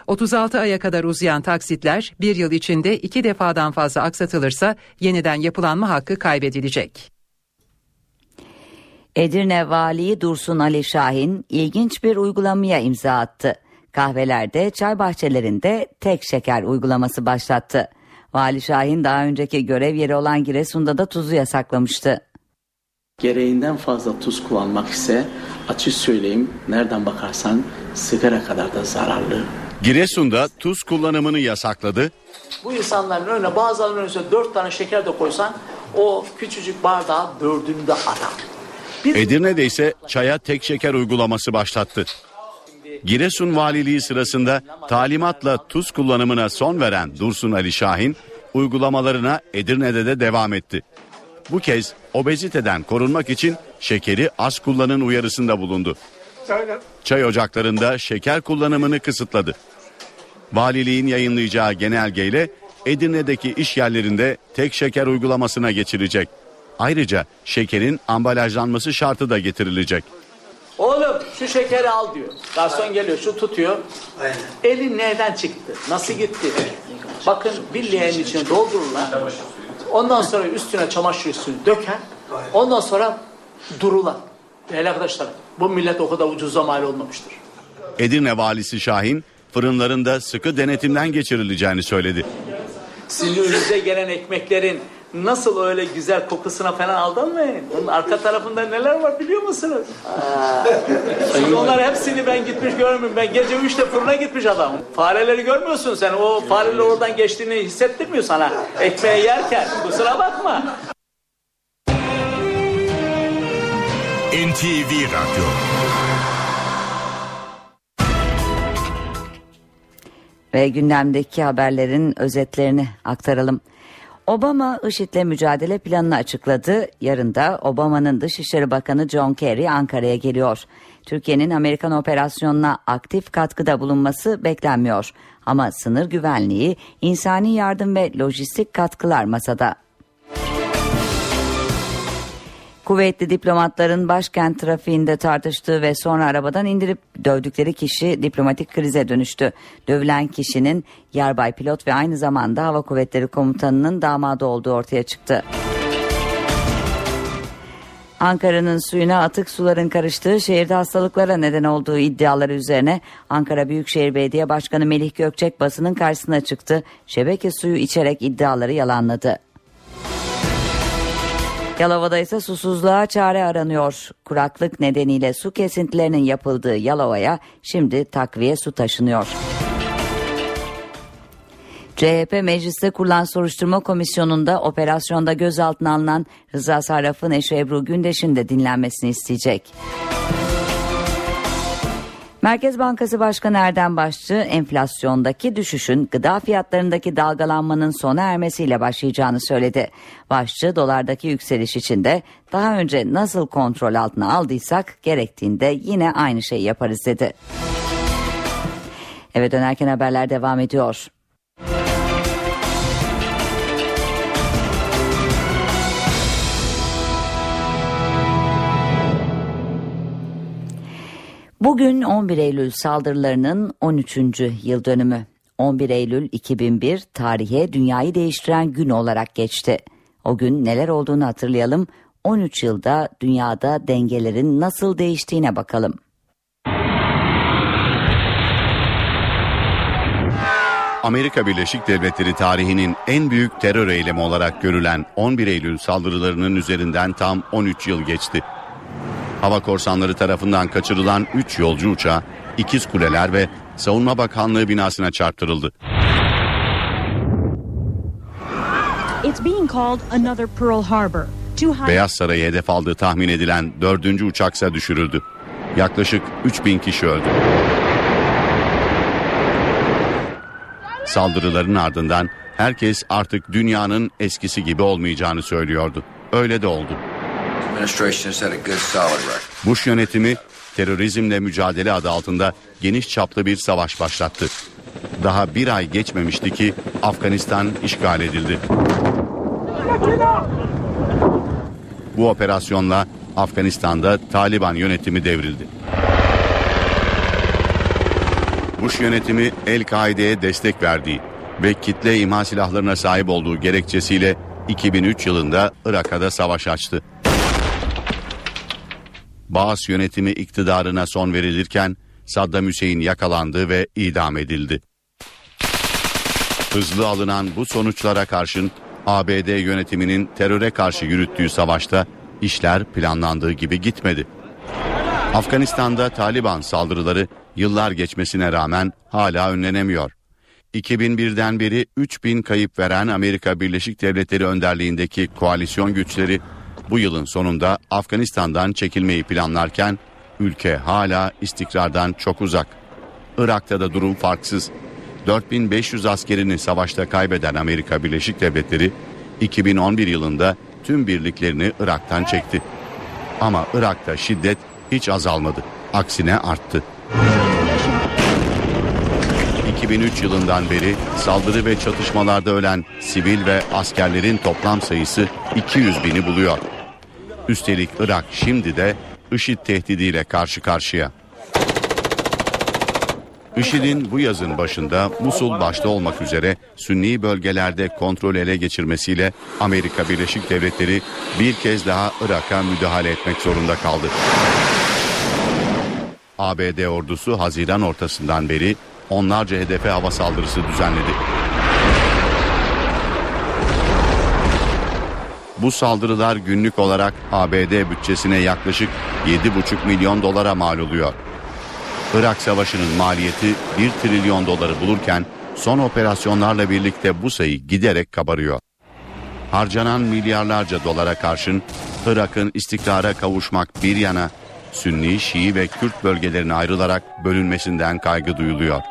36 aya kadar uzayan taksitler bir yıl içinde iki defadan fazla aksatılırsa yeniden yapılanma hakkı kaybedilecek. Edirne Vali Dursun Ali Şahin ilginç bir uygulamaya imza attı. Kahvelerde, çay bahçelerinde tek şeker uygulaması başlattı. Vali Şahin daha önceki görev yeri olan Giresun'da da tuzu yasaklamıştı. Gereğinden fazla tuz kullanmak ise açık söyleyeyim nereden bakarsan sigara kadar da zararlı. Giresun'da tuz kullanımını yasakladı. Bu insanların önüne bazılarının önüne dört tane şeker de koysan o küçücük bardağı dördünde adam. Edirne'de ise çaya tek şeker uygulaması başlattı. Giresun Valiliği sırasında talimatla tuz kullanımına son veren Dursun Ali Şahin uygulamalarına Edirne'de de devam etti. Bu kez obeziteden korunmak için şekeri az kullanın uyarısında bulundu. Çay ocaklarında şeker kullanımını kısıtladı. Valiliğin yayınlayacağı genelgeyle Edirne'deki iş yerlerinde tek şeker uygulamasına geçilecek. Ayrıca şekerin ambalajlanması şartı da getirilecek. Oğlum şu şekeri al diyor. Garson geliyor şu tutuyor. Aynen. Elin nereden çıktı? Nasıl gitti? Bakın bir leğenin içine doldururlar. Ondan sonra üstüne çamaşır suyunu döker. Ondan sonra durular. Değerli arkadaşlar bu millet o kadar ucuza mal olmamıştır. Edirne valisi Şahin fırınlarında sıkı denetimden geçirileceğini söyledi. Sizin önünüze gelen ekmeklerin nasıl öyle güzel kokusuna falan aldanmayın. Onun arka tarafında neler var biliyor musunuz? Şimdi onlar hepsini ben gitmiş görmüyorum. Ben gece üçte fırına gitmiş adam. Fareleri görmüyorsun sen. O fareler oradan geçtiğini hissettirmiyor sana. Ekmeği yerken. Kusura bakma. NTV Radyo Ve gündemdeki haberlerin özetlerini aktaralım. Obama IŞİD'le mücadele planını açıkladı. Yarın da Obama'nın Dışişleri Bakanı John Kerry Ankara'ya geliyor. Türkiye'nin Amerikan operasyonuna aktif katkıda bulunması beklenmiyor. Ama sınır güvenliği, insani yardım ve lojistik katkılar masada. Kuvvetli diplomatların başkent trafiğinde tartıştığı ve sonra arabadan indirip dövdükleri kişi diplomatik krize dönüştü. Dövülen kişinin yarbay pilot ve aynı zamanda hava kuvvetleri komutanının damadı olduğu ortaya çıktı. Ankara'nın suyuna atık suların karıştığı şehirde hastalıklara neden olduğu iddiaları üzerine Ankara Büyükşehir Belediye Başkanı Melih Gökçek basının karşısına çıktı. Şebeke suyu içerek iddiaları yalanladı. Yalova'da ise susuzluğa çare aranıyor. Kuraklık nedeniyle su kesintilerinin yapıldığı Yalova'ya şimdi takviye su taşınıyor. CHP mecliste kurulan soruşturma komisyonunda operasyonda gözaltına alınan Rıza Sarraf'ın eşi Ebru Gündeş'in de dinlenmesini isteyecek. Merkez Bankası Başkanı Erdem Başçı enflasyondaki düşüşün gıda fiyatlarındaki dalgalanmanın sona ermesiyle başlayacağını söyledi. Başçı dolardaki yükseliş için de daha önce nasıl kontrol altına aldıysak gerektiğinde yine aynı şeyi yaparız dedi. Eve dönerken haberler devam ediyor. Bugün 11 Eylül saldırılarının 13. yıl dönümü. 11 Eylül 2001 tarihe dünyayı değiştiren gün olarak geçti. O gün neler olduğunu hatırlayalım. 13 yılda dünyada dengelerin nasıl değiştiğine bakalım. Amerika Birleşik Devletleri tarihinin en büyük terör eylemi olarak görülen 11 Eylül saldırılarının üzerinden tam 13 yıl geçti. Hava korsanları tarafından kaçırılan 3 yolcu uçağı, ikiz kuleler ve Savunma Bakanlığı binasına çarptırıldı. It's being called another Pearl Harbor. Beyaz Saray'ı hedef aldığı tahmin edilen dördüncü uçaksa düşürüldü. Yaklaşık 3000 kişi öldü. Saldırıların ardından herkes artık dünyanın eskisi gibi olmayacağını söylüyordu. Öyle de oldu. Bush yönetimi terörizmle mücadele adı altında geniş çaplı bir savaş başlattı. Daha bir ay geçmemişti ki Afganistan işgal edildi. Bu operasyonla Afganistan'da Taliban yönetimi devrildi. Bush yönetimi El-Kaide'ye destek verdiği ve kitle imha silahlarına sahip olduğu gerekçesiyle 2003 yılında Irak'a da savaş açtı. Baas yönetimi iktidarına son verilirken Saddam Hüseyin yakalandı ve idam edildi. Hızlı alınan bu sonuçlara karşın ABD yönetiminin teröre karşı yürüttüğü savaşta işler planlandığı gibi gitmedi. Afganistan'da Taliban saldırıları yıllar geçmesine rağmen hala önlenemiyor. 2001'den beri 3000 kayıp veren Amerika Birleşik Devletleri önderliğindeki koalisyon güçleri bu yılın sonunda Afganistan'dan çekilmeyi planlarken ülke hala istikrardan çok uzak. Irak'ta da durum farksız. 4500 askerini savaşta kaybeden Amerika Birleşik Devletleri 2011 yılında tüm birliklerini Irak'tan çekti. Ama Irak'ta şiddet hiç azalmadı. Aksine arttı. 2003 yılından beri saldırı ve çatışmalarda ölen sivil ve askerlerin toplam sayısı 200 bini buluyor. Üstelik Irak şimdi de IŞİD tehdidiyle karşı karşıya. IŞİD'in bu yazın başında Musul başta olmak üzere Sünni bölgelerde kontrol ele geçirmesiyle Amerika Birleşik Devletleri bir kez daha Irak'a müdahale etmek zorunda kaldı. ABD ordusu Haziran ortasından beri onlarca hedefe hava saldırısı düzenledi. Bu saldırılar günlük olarak ABD bütçesine yaklaşık 7,5 milyon dolara mal oluyor. Irak Savaşı'nın maliyeti 1 trilyon doları bulurken son operasyonlarla birlikte bu sayı giderek kabarıyor. Harcanan milyarlarca dolara karşın Irak'ın istikrara kavuşmak bir yana Sünni, Şii ve Kürt bölgelerine ayrılarak bölünmesinden kaygı duyuluyor.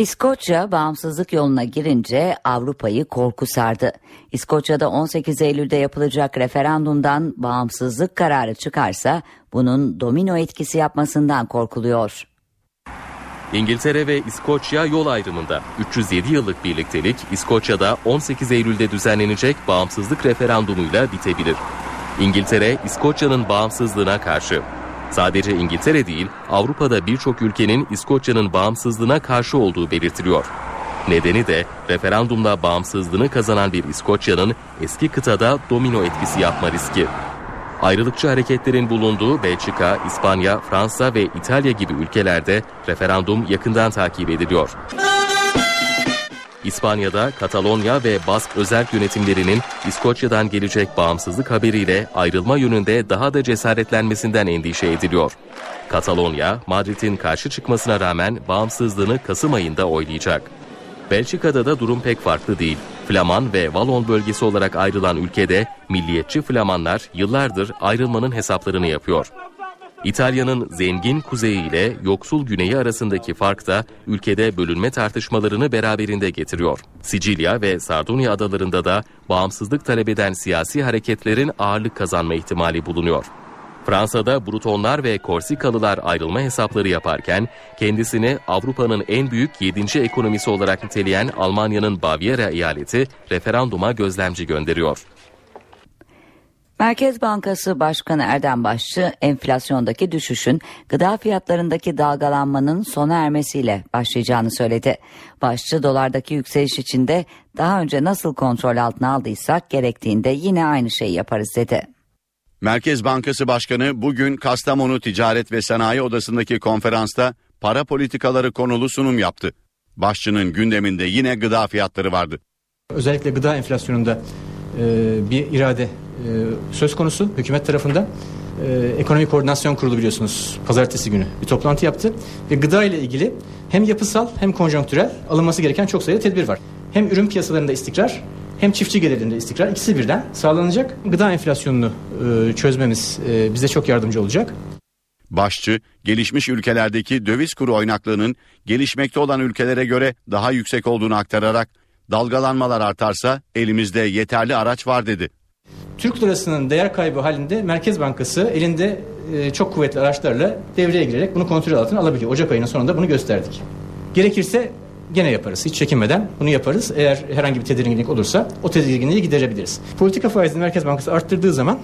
İskoçya bağımsızlık yoluna girince Avrupa'yı korku sardı. İskoçya'da 18 Eylül'de yapılacak referandumdan bağımsızlık kararı çıkarsa bunun domino etkisi yapmasından korkuluyor. İngiltere ve İskoçya yol ayrımında 307 yıllık birliktelik İskoçya'da 18 Eylül'de düzenlenecek bağımsızlık referandumuyla bitebilir. İngiltere, İskoçya'nın bağımsızlığına karşı. Sadece İngiltere değil, Avrupa'da birçok ülkenin İskoçya'nın bağımsızlığına karşı olduğu belirtiliyor. Nedeni de referandumla bağımsızlığını kazanan bir İskoçya'nın eski kıtada domino etkisi yapma riski. Ayrılıkçı hareketlerin bulunduğu Belçika, İspanya, Fransa ve İtalya gibi ülkelerde referandum yakından takip ediliyor. İspanya'da Katalonya ve Bask özel yönetimlerinin İskoçya'dan gelecek bağımsızlık haberiyle ayrılma yönünde daha da cesaretlenmesinden endişe ediliyor. Katalonya, Madrid'in karşı çıkmasına rağmen bağımsızlığını Kasım ayında oylayacak. Belçika'da da durum pek farklı değil. Flaman ve Valon bölgesi olarak ayrılan ülkede milliyetçi Flamanlar yıllardır ayrılmanın hesaplarını yapıyor. İtalya'nın zengin kuzeyi ile yoksul güneyi arasındaki fark da ülkede bölünme tartışmalarını beraberinde getiriyor. Sicilya ve Sardunya adalarında da bağımsızlık talep eden siyasi hareketlerin ağırlık kazanma ihtimali bulunuyor. Fransa'da Brutonlar ve Korsikalılar ayrılma hesapları yaparken kendisini Avrupa'nın en büyük 7. ekonomisi olarak niteleyen Almanya'nın Bavyera eyaleti referanduma gözlemci gönderiyor. Merkez Bankası Başkanı Erdem Başçı enflasyondaki düşüşün gıda fiyatlarındaki dalgalanmanın sona ermesiyle başlayacağını söyledi. Başçı dolardaki yükseliş içinde daha önce nasıl kontrol altına aldıysak gerektiğinde yine aynı şeyi yaparız dedi. Merkez Bankası Başkanı bugün Kastamonu Ticaret ve Sanayi Odası'ndaki konferansta para politikaları konulu sunum yaptı. Başçının gündeminde yine gıda fiyatları vardı. Özellikle gıda enflasyonunda bir irade e, söz konusu hükümet tarafından. E, Ekonomi Koordinasyon Kurulu biliyorsunuz pazartesi günü bir toplantı yaptı ve gıda ile ilgili hem yapısal hem konjonktürel alınması gereken çok sayıda tedbir var. Hem ürün piyasalarında istikrar hem çiftçi gelirinde istikrar ikisi birden sağlanacak. Gıda enflasyonunu e, çözmemiz e, bize çok yardımcı olacak. Başçı, gelişmiş ülkelerdeki döviz kuru oynaklığının gelişmekte olan ülkelere göre daha yüksek olduğunu aktararak dalgalanmalar artarsa elimizde yeterli araç var dedi. Türk lirasının değer kaybı halinde Merkez Bankası elinde e, çok kuvvetli araçlarla devreye girerek bunu kontrol altına alabiliyor. Ocak ayının sonunda bunu gösterdik. Gerekirse gene yaparız. Hiç çekinmeden bunu yaparız. Eğer herhangi bir tedirginlik olursa o tedirginliği giderebiliriz. Politika faizini Merkez Bankası arttırdığı zaman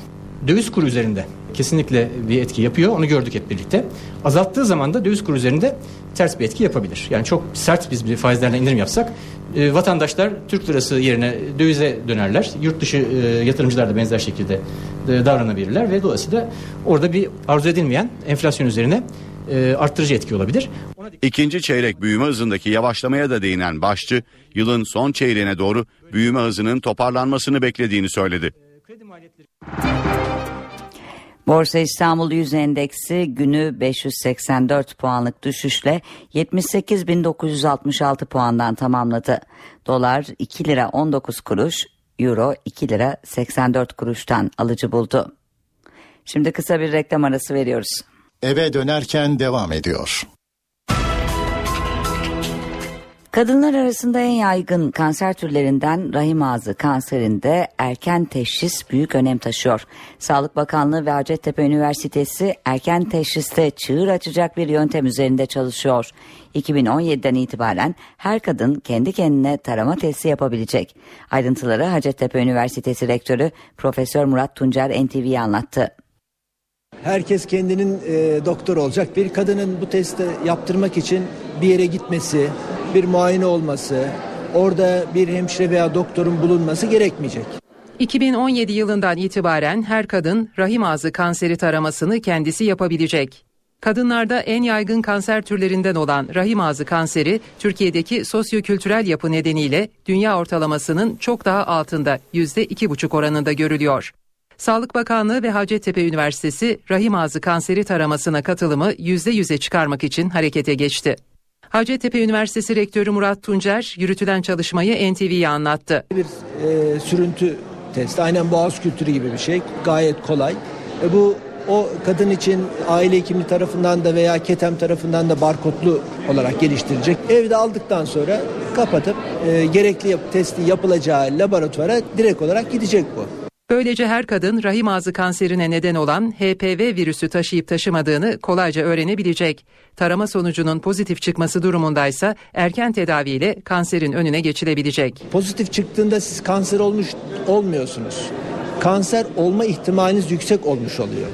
döviz kuru üzerinde kesinlikle bir etki yapıyor. Onu gördük hep birlikte. Azalttığı zaman da döviz kuru üzerinde ters bir etki yapabilir. Yani çok sert biz bir faizlerle indirim yapsak e, vatandaşlar Türk lirası yerine dövize dönerler. Yurt dışı e, yatırımcılar da benzer şekilde e, davranabilirler ve dolayısıyla orada bir arzu edilmeyen enflasyon üzerine e, arttırıcı etki olabilir. İkinci çeyrek büyüme hızındaki yavaşlamaya da değinen başçı, yılın son çeyreğine doğru büyüme hızının toparlanmasını beklediğini söyledi. Borsa İstanbul Yüz Endeksi günü 584 puanlık düşüşle 78.966 puandan tamamladı. Dolar 2 lira 19 kuruş, Euro 2 lira 84 kuruştan alıcı buldu. Şimdi kısa bir reklam arası veriyoruz. Eve dönerken devam ediyor. Kadınlar arasında en yaygın kanser türlerinden rahim ağzı kanserinde erken teşhis büyük önem taşıyor. Sağlık Bakanlığı ve Hacettepe Üniversitesi erken teşhiste çığır açacak bir yöntem üzerinde çalışıyor. 2017'den itibaren her kadın kendi kendine tarama testi yapabilecek. Ayrıntıları Hacettepe Üniversitesi Rektörü Profesör Murat Tuncer NTV'ye anlattı. Herkes kendinin e, doktor olacak. Bir kadının bu testi yaptırmak için bir yere gitmesi, bir muayene olması, orada bir hemşire veya doktorun bulunması gerekmeyecek. 2017 yılından itibaren her kadın rahim ağzı kanseri taramasını kendisi yapabilecek. Kadınlarda en yaygın kanser türlerinden olan rahim ağzı kanseri Türkiye'deki sosyokültürel yapı nedeniyle dünya ortalamasının çok daha altında %2,5 oranında görülüyor. Sağlık Bakanlığı ve Hacettepe Üniversitesi rahim ağzı kanseri taramasına katılımı %100'e çıkarmak için harekete geçti. Hacettepe Üniversitesi Rektörü Murat Tuncer yürütülen çalışmayı NTV'ye anlattı. Bir e, sürüntü testi aynen boğaz kültürü gibi bir şey gayet kolay. E, bu o kadın için aile hekimi tarafından da veya ketem tarafından da barkodlu olarak geliştirilecek. Evde aldıktan sonra kapatıp e, gerekli testi yapılacağı laboratuvara direkt olarak gidecek bu. Böylece her kadın rahim ağzı kanserine neden olan HPV virüsü taşıyıp taşımadığını kolayca öğrenebilecek. Tarama sonucunun pozitif çıkması durumundaysa erken tedaviyle kanserin önüne geçilebilecek. Pozitif çıktığında siz kanser olmuş olmuyorsunuz. Kanser olma ihtimaliniz yüksek olmuş oluyor.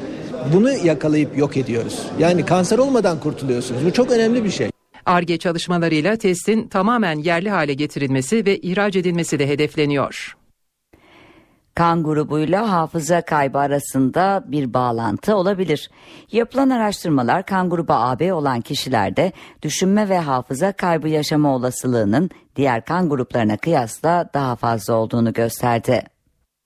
Bunu yakalayıp yok ediyoruz. Yani kanser olmadan kurtuluyorsunuz. Bu çok önemli bir şey. ARGE çalışmalarıyla testin tamamen yerli hale getirilmesi ve ihraç edilmesi de hedefleniyor. Kan grubuyla hafıza kaybı arasında bir bağlantı olabilir. Yapılan araştırmalar kan grubu AB olan kişilerde düşünme ve hafıza kaybı yaşama olasılığının diğer kan gruplarına kıyasla daha fazla olduğunu gösterdi.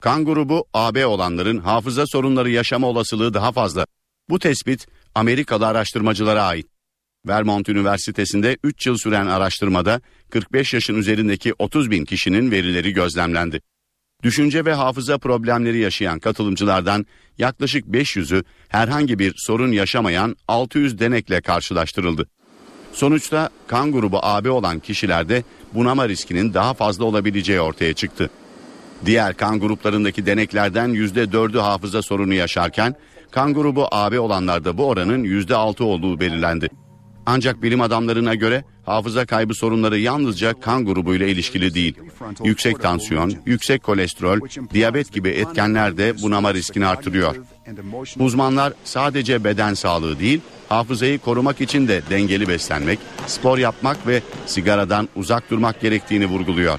Kan grubu AB olanların hafıza sorunları yaşama olasılığı daha fazla. Bu tespit Amerikalı araştırmacılara ait. Vermont Üniversitesi'nde 3 yıl süren araştırmada 45 yaşın üzerindeki 30 bin kişinin verileri gözlemlendi. Düşünce ve hafıza problemleri yaşayan katılımcılardan yaklaşık 500'ü herhangi bir sorun yaşamayan 600 denekle karşılaştırıldı. Sonuçta kan grubu AB olan kişilerde bunama riskinin daha fazla olabileceği ortaya çıktı. Diğer kan gruplarındaki deneklerden %4'ü hafıza sorunu yaşarken kan grubu AB olanlarda bu oranın %6 olduğu belirlendi. Ancak bilim adamlarına göre hafıza kaybı sorunları yalnızca kan grubuyla ilişkili değil. Yüksek tansiyon, yüksek kolesterol, diyabet gibi etkenler de bunama riskini artırıyor. Uzmanlar sadece beden sağlığı değil, hafızayı korumak için de dengeli beslenmek, spor yapmak ve sigaradan uzak durmak gerektiğini vurguluyor.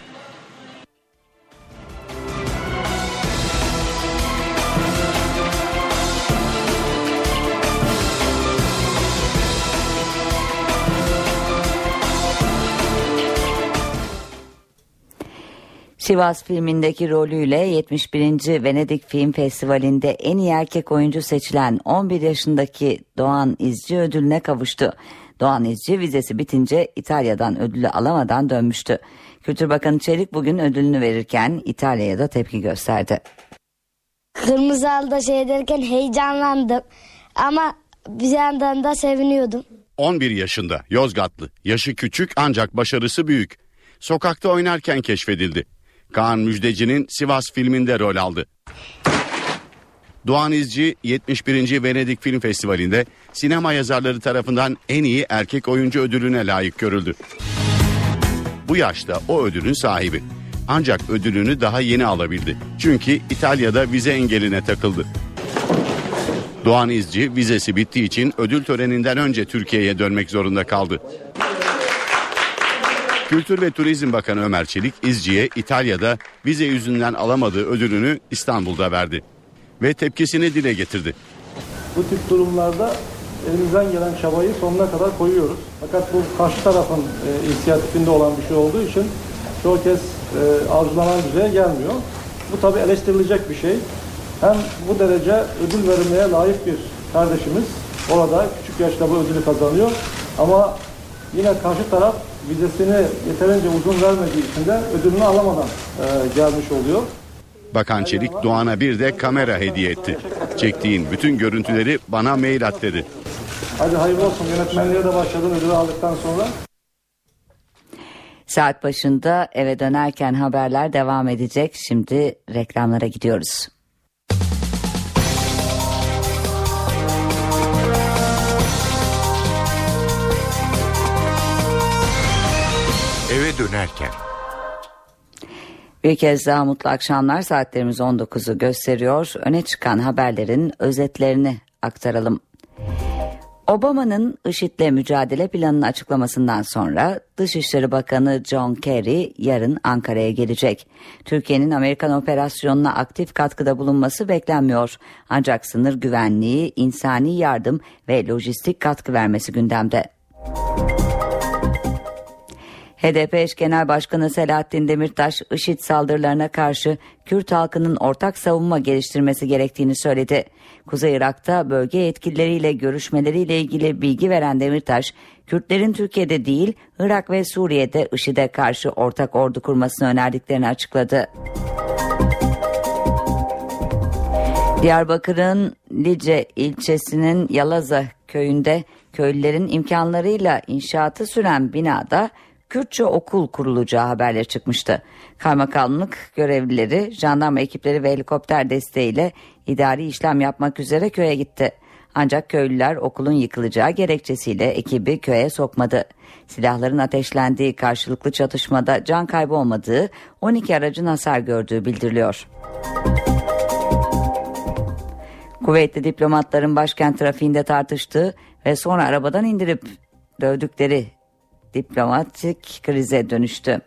Sivas filmindeki rolüyle 71. Venedik Film Festivali'nde en iyi erkek oyuncu seçilen 11 yaşındaki Doğan İzci ödülüne kavuştu. Doğan İzci vizesi bitince İtalya'dan ödülü alamadan dönmüştü. Kültür Bakanı Çelik bugün ödülünü verirken İtalya'ya da tepki gösterdi. Kırmızı Halı'da seyrederken heyecanlandım ama bir yandan da seviniyordum. 11 yaşında Yozgatlı, yaşı küçük ancak başarısı büyük. Sokakta oynarken keşfedildi. Kaan Müjdeci'nin Sivas filminde rol aldı. Doğan İzci 71. Venedik Film Festivali'nde sinema yazarları tarafından en iyi erkek oyuncu ödülüne layık görüldü. Bu yaşta o ödülün sahibi. Ancak ödülünü daha yeni alabildi. Çünkü İtalya'da vize engeline takıldı. Doğan İzci vizesi bittiği için ödül töreninden önce Türkiye'ye dönmek zorunda kaldı. Kültür ve Turizm Bakanı Ömer Çelik İzci'ye İtalya'da vize yüzünden alamadığı ödülünü İstanbul'da verdi ve tepkisini dile getirdi. Bu tip durumlarda elimizden gelen çabayı sonuna kadar koyuyoruz. Fakat bu karşı tarafın e, inisiyatifinde olan bir şey olduğu için çoğu kez e, arzulanan düzeye gelmiyor. Bu tabi eleştirilecek bir şey. Hem bu derece ödül vermeye layık bir kardeşimiz orada küçük yaşta bu ödülü kazanıyor. Ama yine karşı taraf vizesini yeterince uzun vermediği için de ödülünü alamadan e, gelmiş oluyor. Bakan Çelik Doğan'a bir de kamera hediye etti. Çektiğin bütün görüntüleri bana mail at dedi. Hadi hayırlı olsun yönetmenliğe de başladın ödülü aldıktan sonra. Saat başında eve dönerken haberler devam edecek. Şimdi reklamlara gidiyoruz. Dönerken. Bir kez daha mutlu akşamlar saatlerimiz 19'u gösteriyor. Öne çıkan haberlerin özetlerini aktaralım. Obama'nın IŞİD'le mücadele planını açıklamasından sonra Dışişleri Bakanı John Kerry yarın Ankara'ya gelecek. Türkiye'nin Amerikan operasyonuna aktif katkıda bulunması beklenmiyor. Ancak sınır güvenliği, insani yardım ve lojistik katkı vermesi gündemde. HDP eş genel başkanı Selahattin Demirtaş, IŞİD saldırılarına karşı Kürt halkının ortak savunma geliştirmesi gerektiğini söyledi. Kuzey Irak'ta bölge yetkilileriyle görüşmeleriyle ilgili bilgi veren Demirtaş, Kürtlerin Türkiye'de değil, Irak ve Suriye'de IŞİD'e karşı ortak ordu kurmasını önerdiklerini açıkladı. Diyarbakır'ın Lice ilçesinin Yalaza köyünde köylülerin imkanlarıyla inşaatı süren binada Kürtçe okul kurulacağı haberleri çıkmıştı. Kaymakamlık görevlileri, jandarma ekipleri ve helikopter desteğiyle idari işlem yapmak üzere köye gitti. Ancak köylüler okulun yıkılacağı gerekçesiyle ekibi köye sokmadı. Silahların ateşlendiği karşılıklı çatışmada can kaybı olmadığı, 12 aracın hasar gördüğü bildiriliyor. Kuvvetli diplomatların başkent trafiğinde tartıştığı ve sonra arabadan indirip dövdükleri diplomatik krize dönüştü.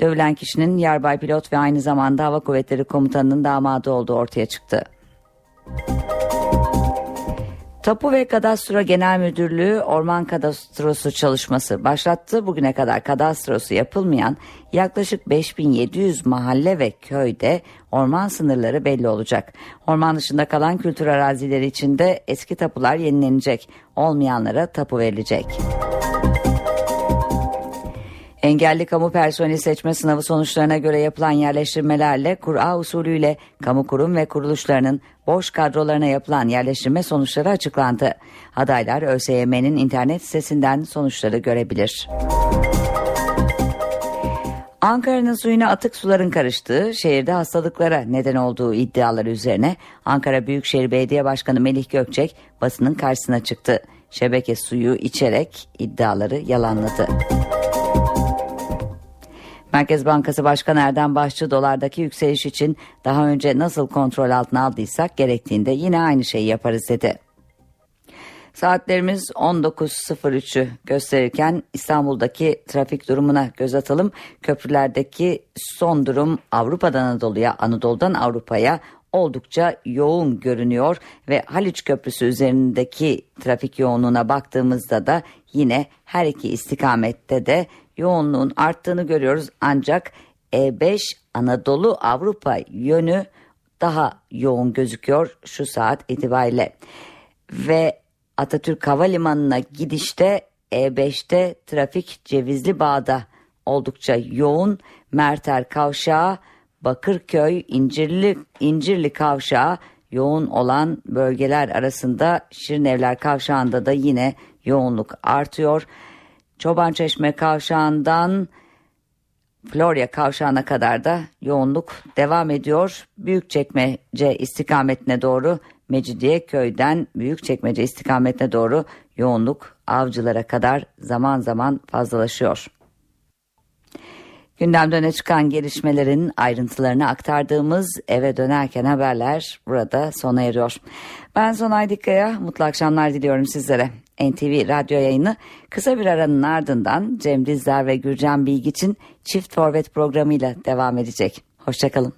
Dövülen kişinin yarbay pilot ve aynı zamanda hava kuvvetleri komutanının damadı olduğu ortaya çıktı. Tapu ve Kadastro Genel Müdürlüğü orman kadastrosu çalışması başlattı. Bugüne kadar kadastrosu yapılmayan yaklaşık 5700 mahalle ve köyde orman sınırları belli olacak. Orman dışında kalan kültür arazileri içinde eski tapular yenilenecek. Olmayanlara tapu verilecek. Engelli kamu personeli seçme sınavı sonuçlarına göre yapılan yerleştirmelerle Kur'a usulüyle kamu kurum ve kuruluşlarının boş kadrolarına yapılan yerleştirme sonuçları açıklandı. Adaylar ÖSYM'nin internet sitesinden sonuçları görebilir. Ankara'nın suyuna atık suların karıştığı, şehirde hastalıklara neden olduğu iddiaları üzerine Ankara Büyükşehir Belediye Başkanı Melih Gökçek basının karşısına çıktı. Şebeke suyu içerek iddiaları yalanladı. Merkez Bankası Başkanı Erdem Başçı dolardaki yükseliş için daha önce nasıl kontrol altına aldıysak gerektiğinde yine aynı şeyi yaparız dedi. Saatlerimiz 19.03'ü gösterirken İstanbul'daki trafik durumuna göz atalım. Köprülerdeki son durum Avrupa'dan Anadolu'ya, Anadolu'dan Avrupa'ya oldukça yoğun görünüyor ve Haliç Köprüsü üzerindeki trafik yoğunluğuna baktığımızda da yine her iki istikamette de yoğunluğun arttığını görüyoruz. Ancak E5 Anadolu Avrupa yönü daha yoğun gözüküyor şu saat itibariyle. Ve Atatürk Havalimanı'na gidişte E5'te trafik Cevizli Bağ'da oldukça yoğun. Merter Kavşağı Bakırköy İncirli, İncirli Kavşağı yoğun olan bölgeler arasında Şirinevler Kavşağı'nda da yine yoğunluk artıyor. Çobançeşme Kavşağı'ndan Florya Kavşağı'na kadar da yoğunluk devam ediyor. Büyükçekmece istikametine doğru Mecidiye köyden Büyükçekmece istikametine doğru yoğunluk avcılara kadar zaman zaman fazlalaşıyor. Gündemde öne çıkan gelişmelerin ayrıntılarını aktardığımız eve dönerken haberler burada sona eriyor. Ben Sonay Dikkaya mutlu akşamlar diliyorum sizlere. NTV radyo yayını kısa bir aranın ardından Cem Dizdar ve Gürcan Bilgiç'in Çift Forvet programıyla devam edecek. Hoşçakalın.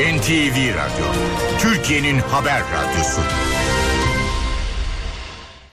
NTV Radyo, Türkiye'nin haber radyosu.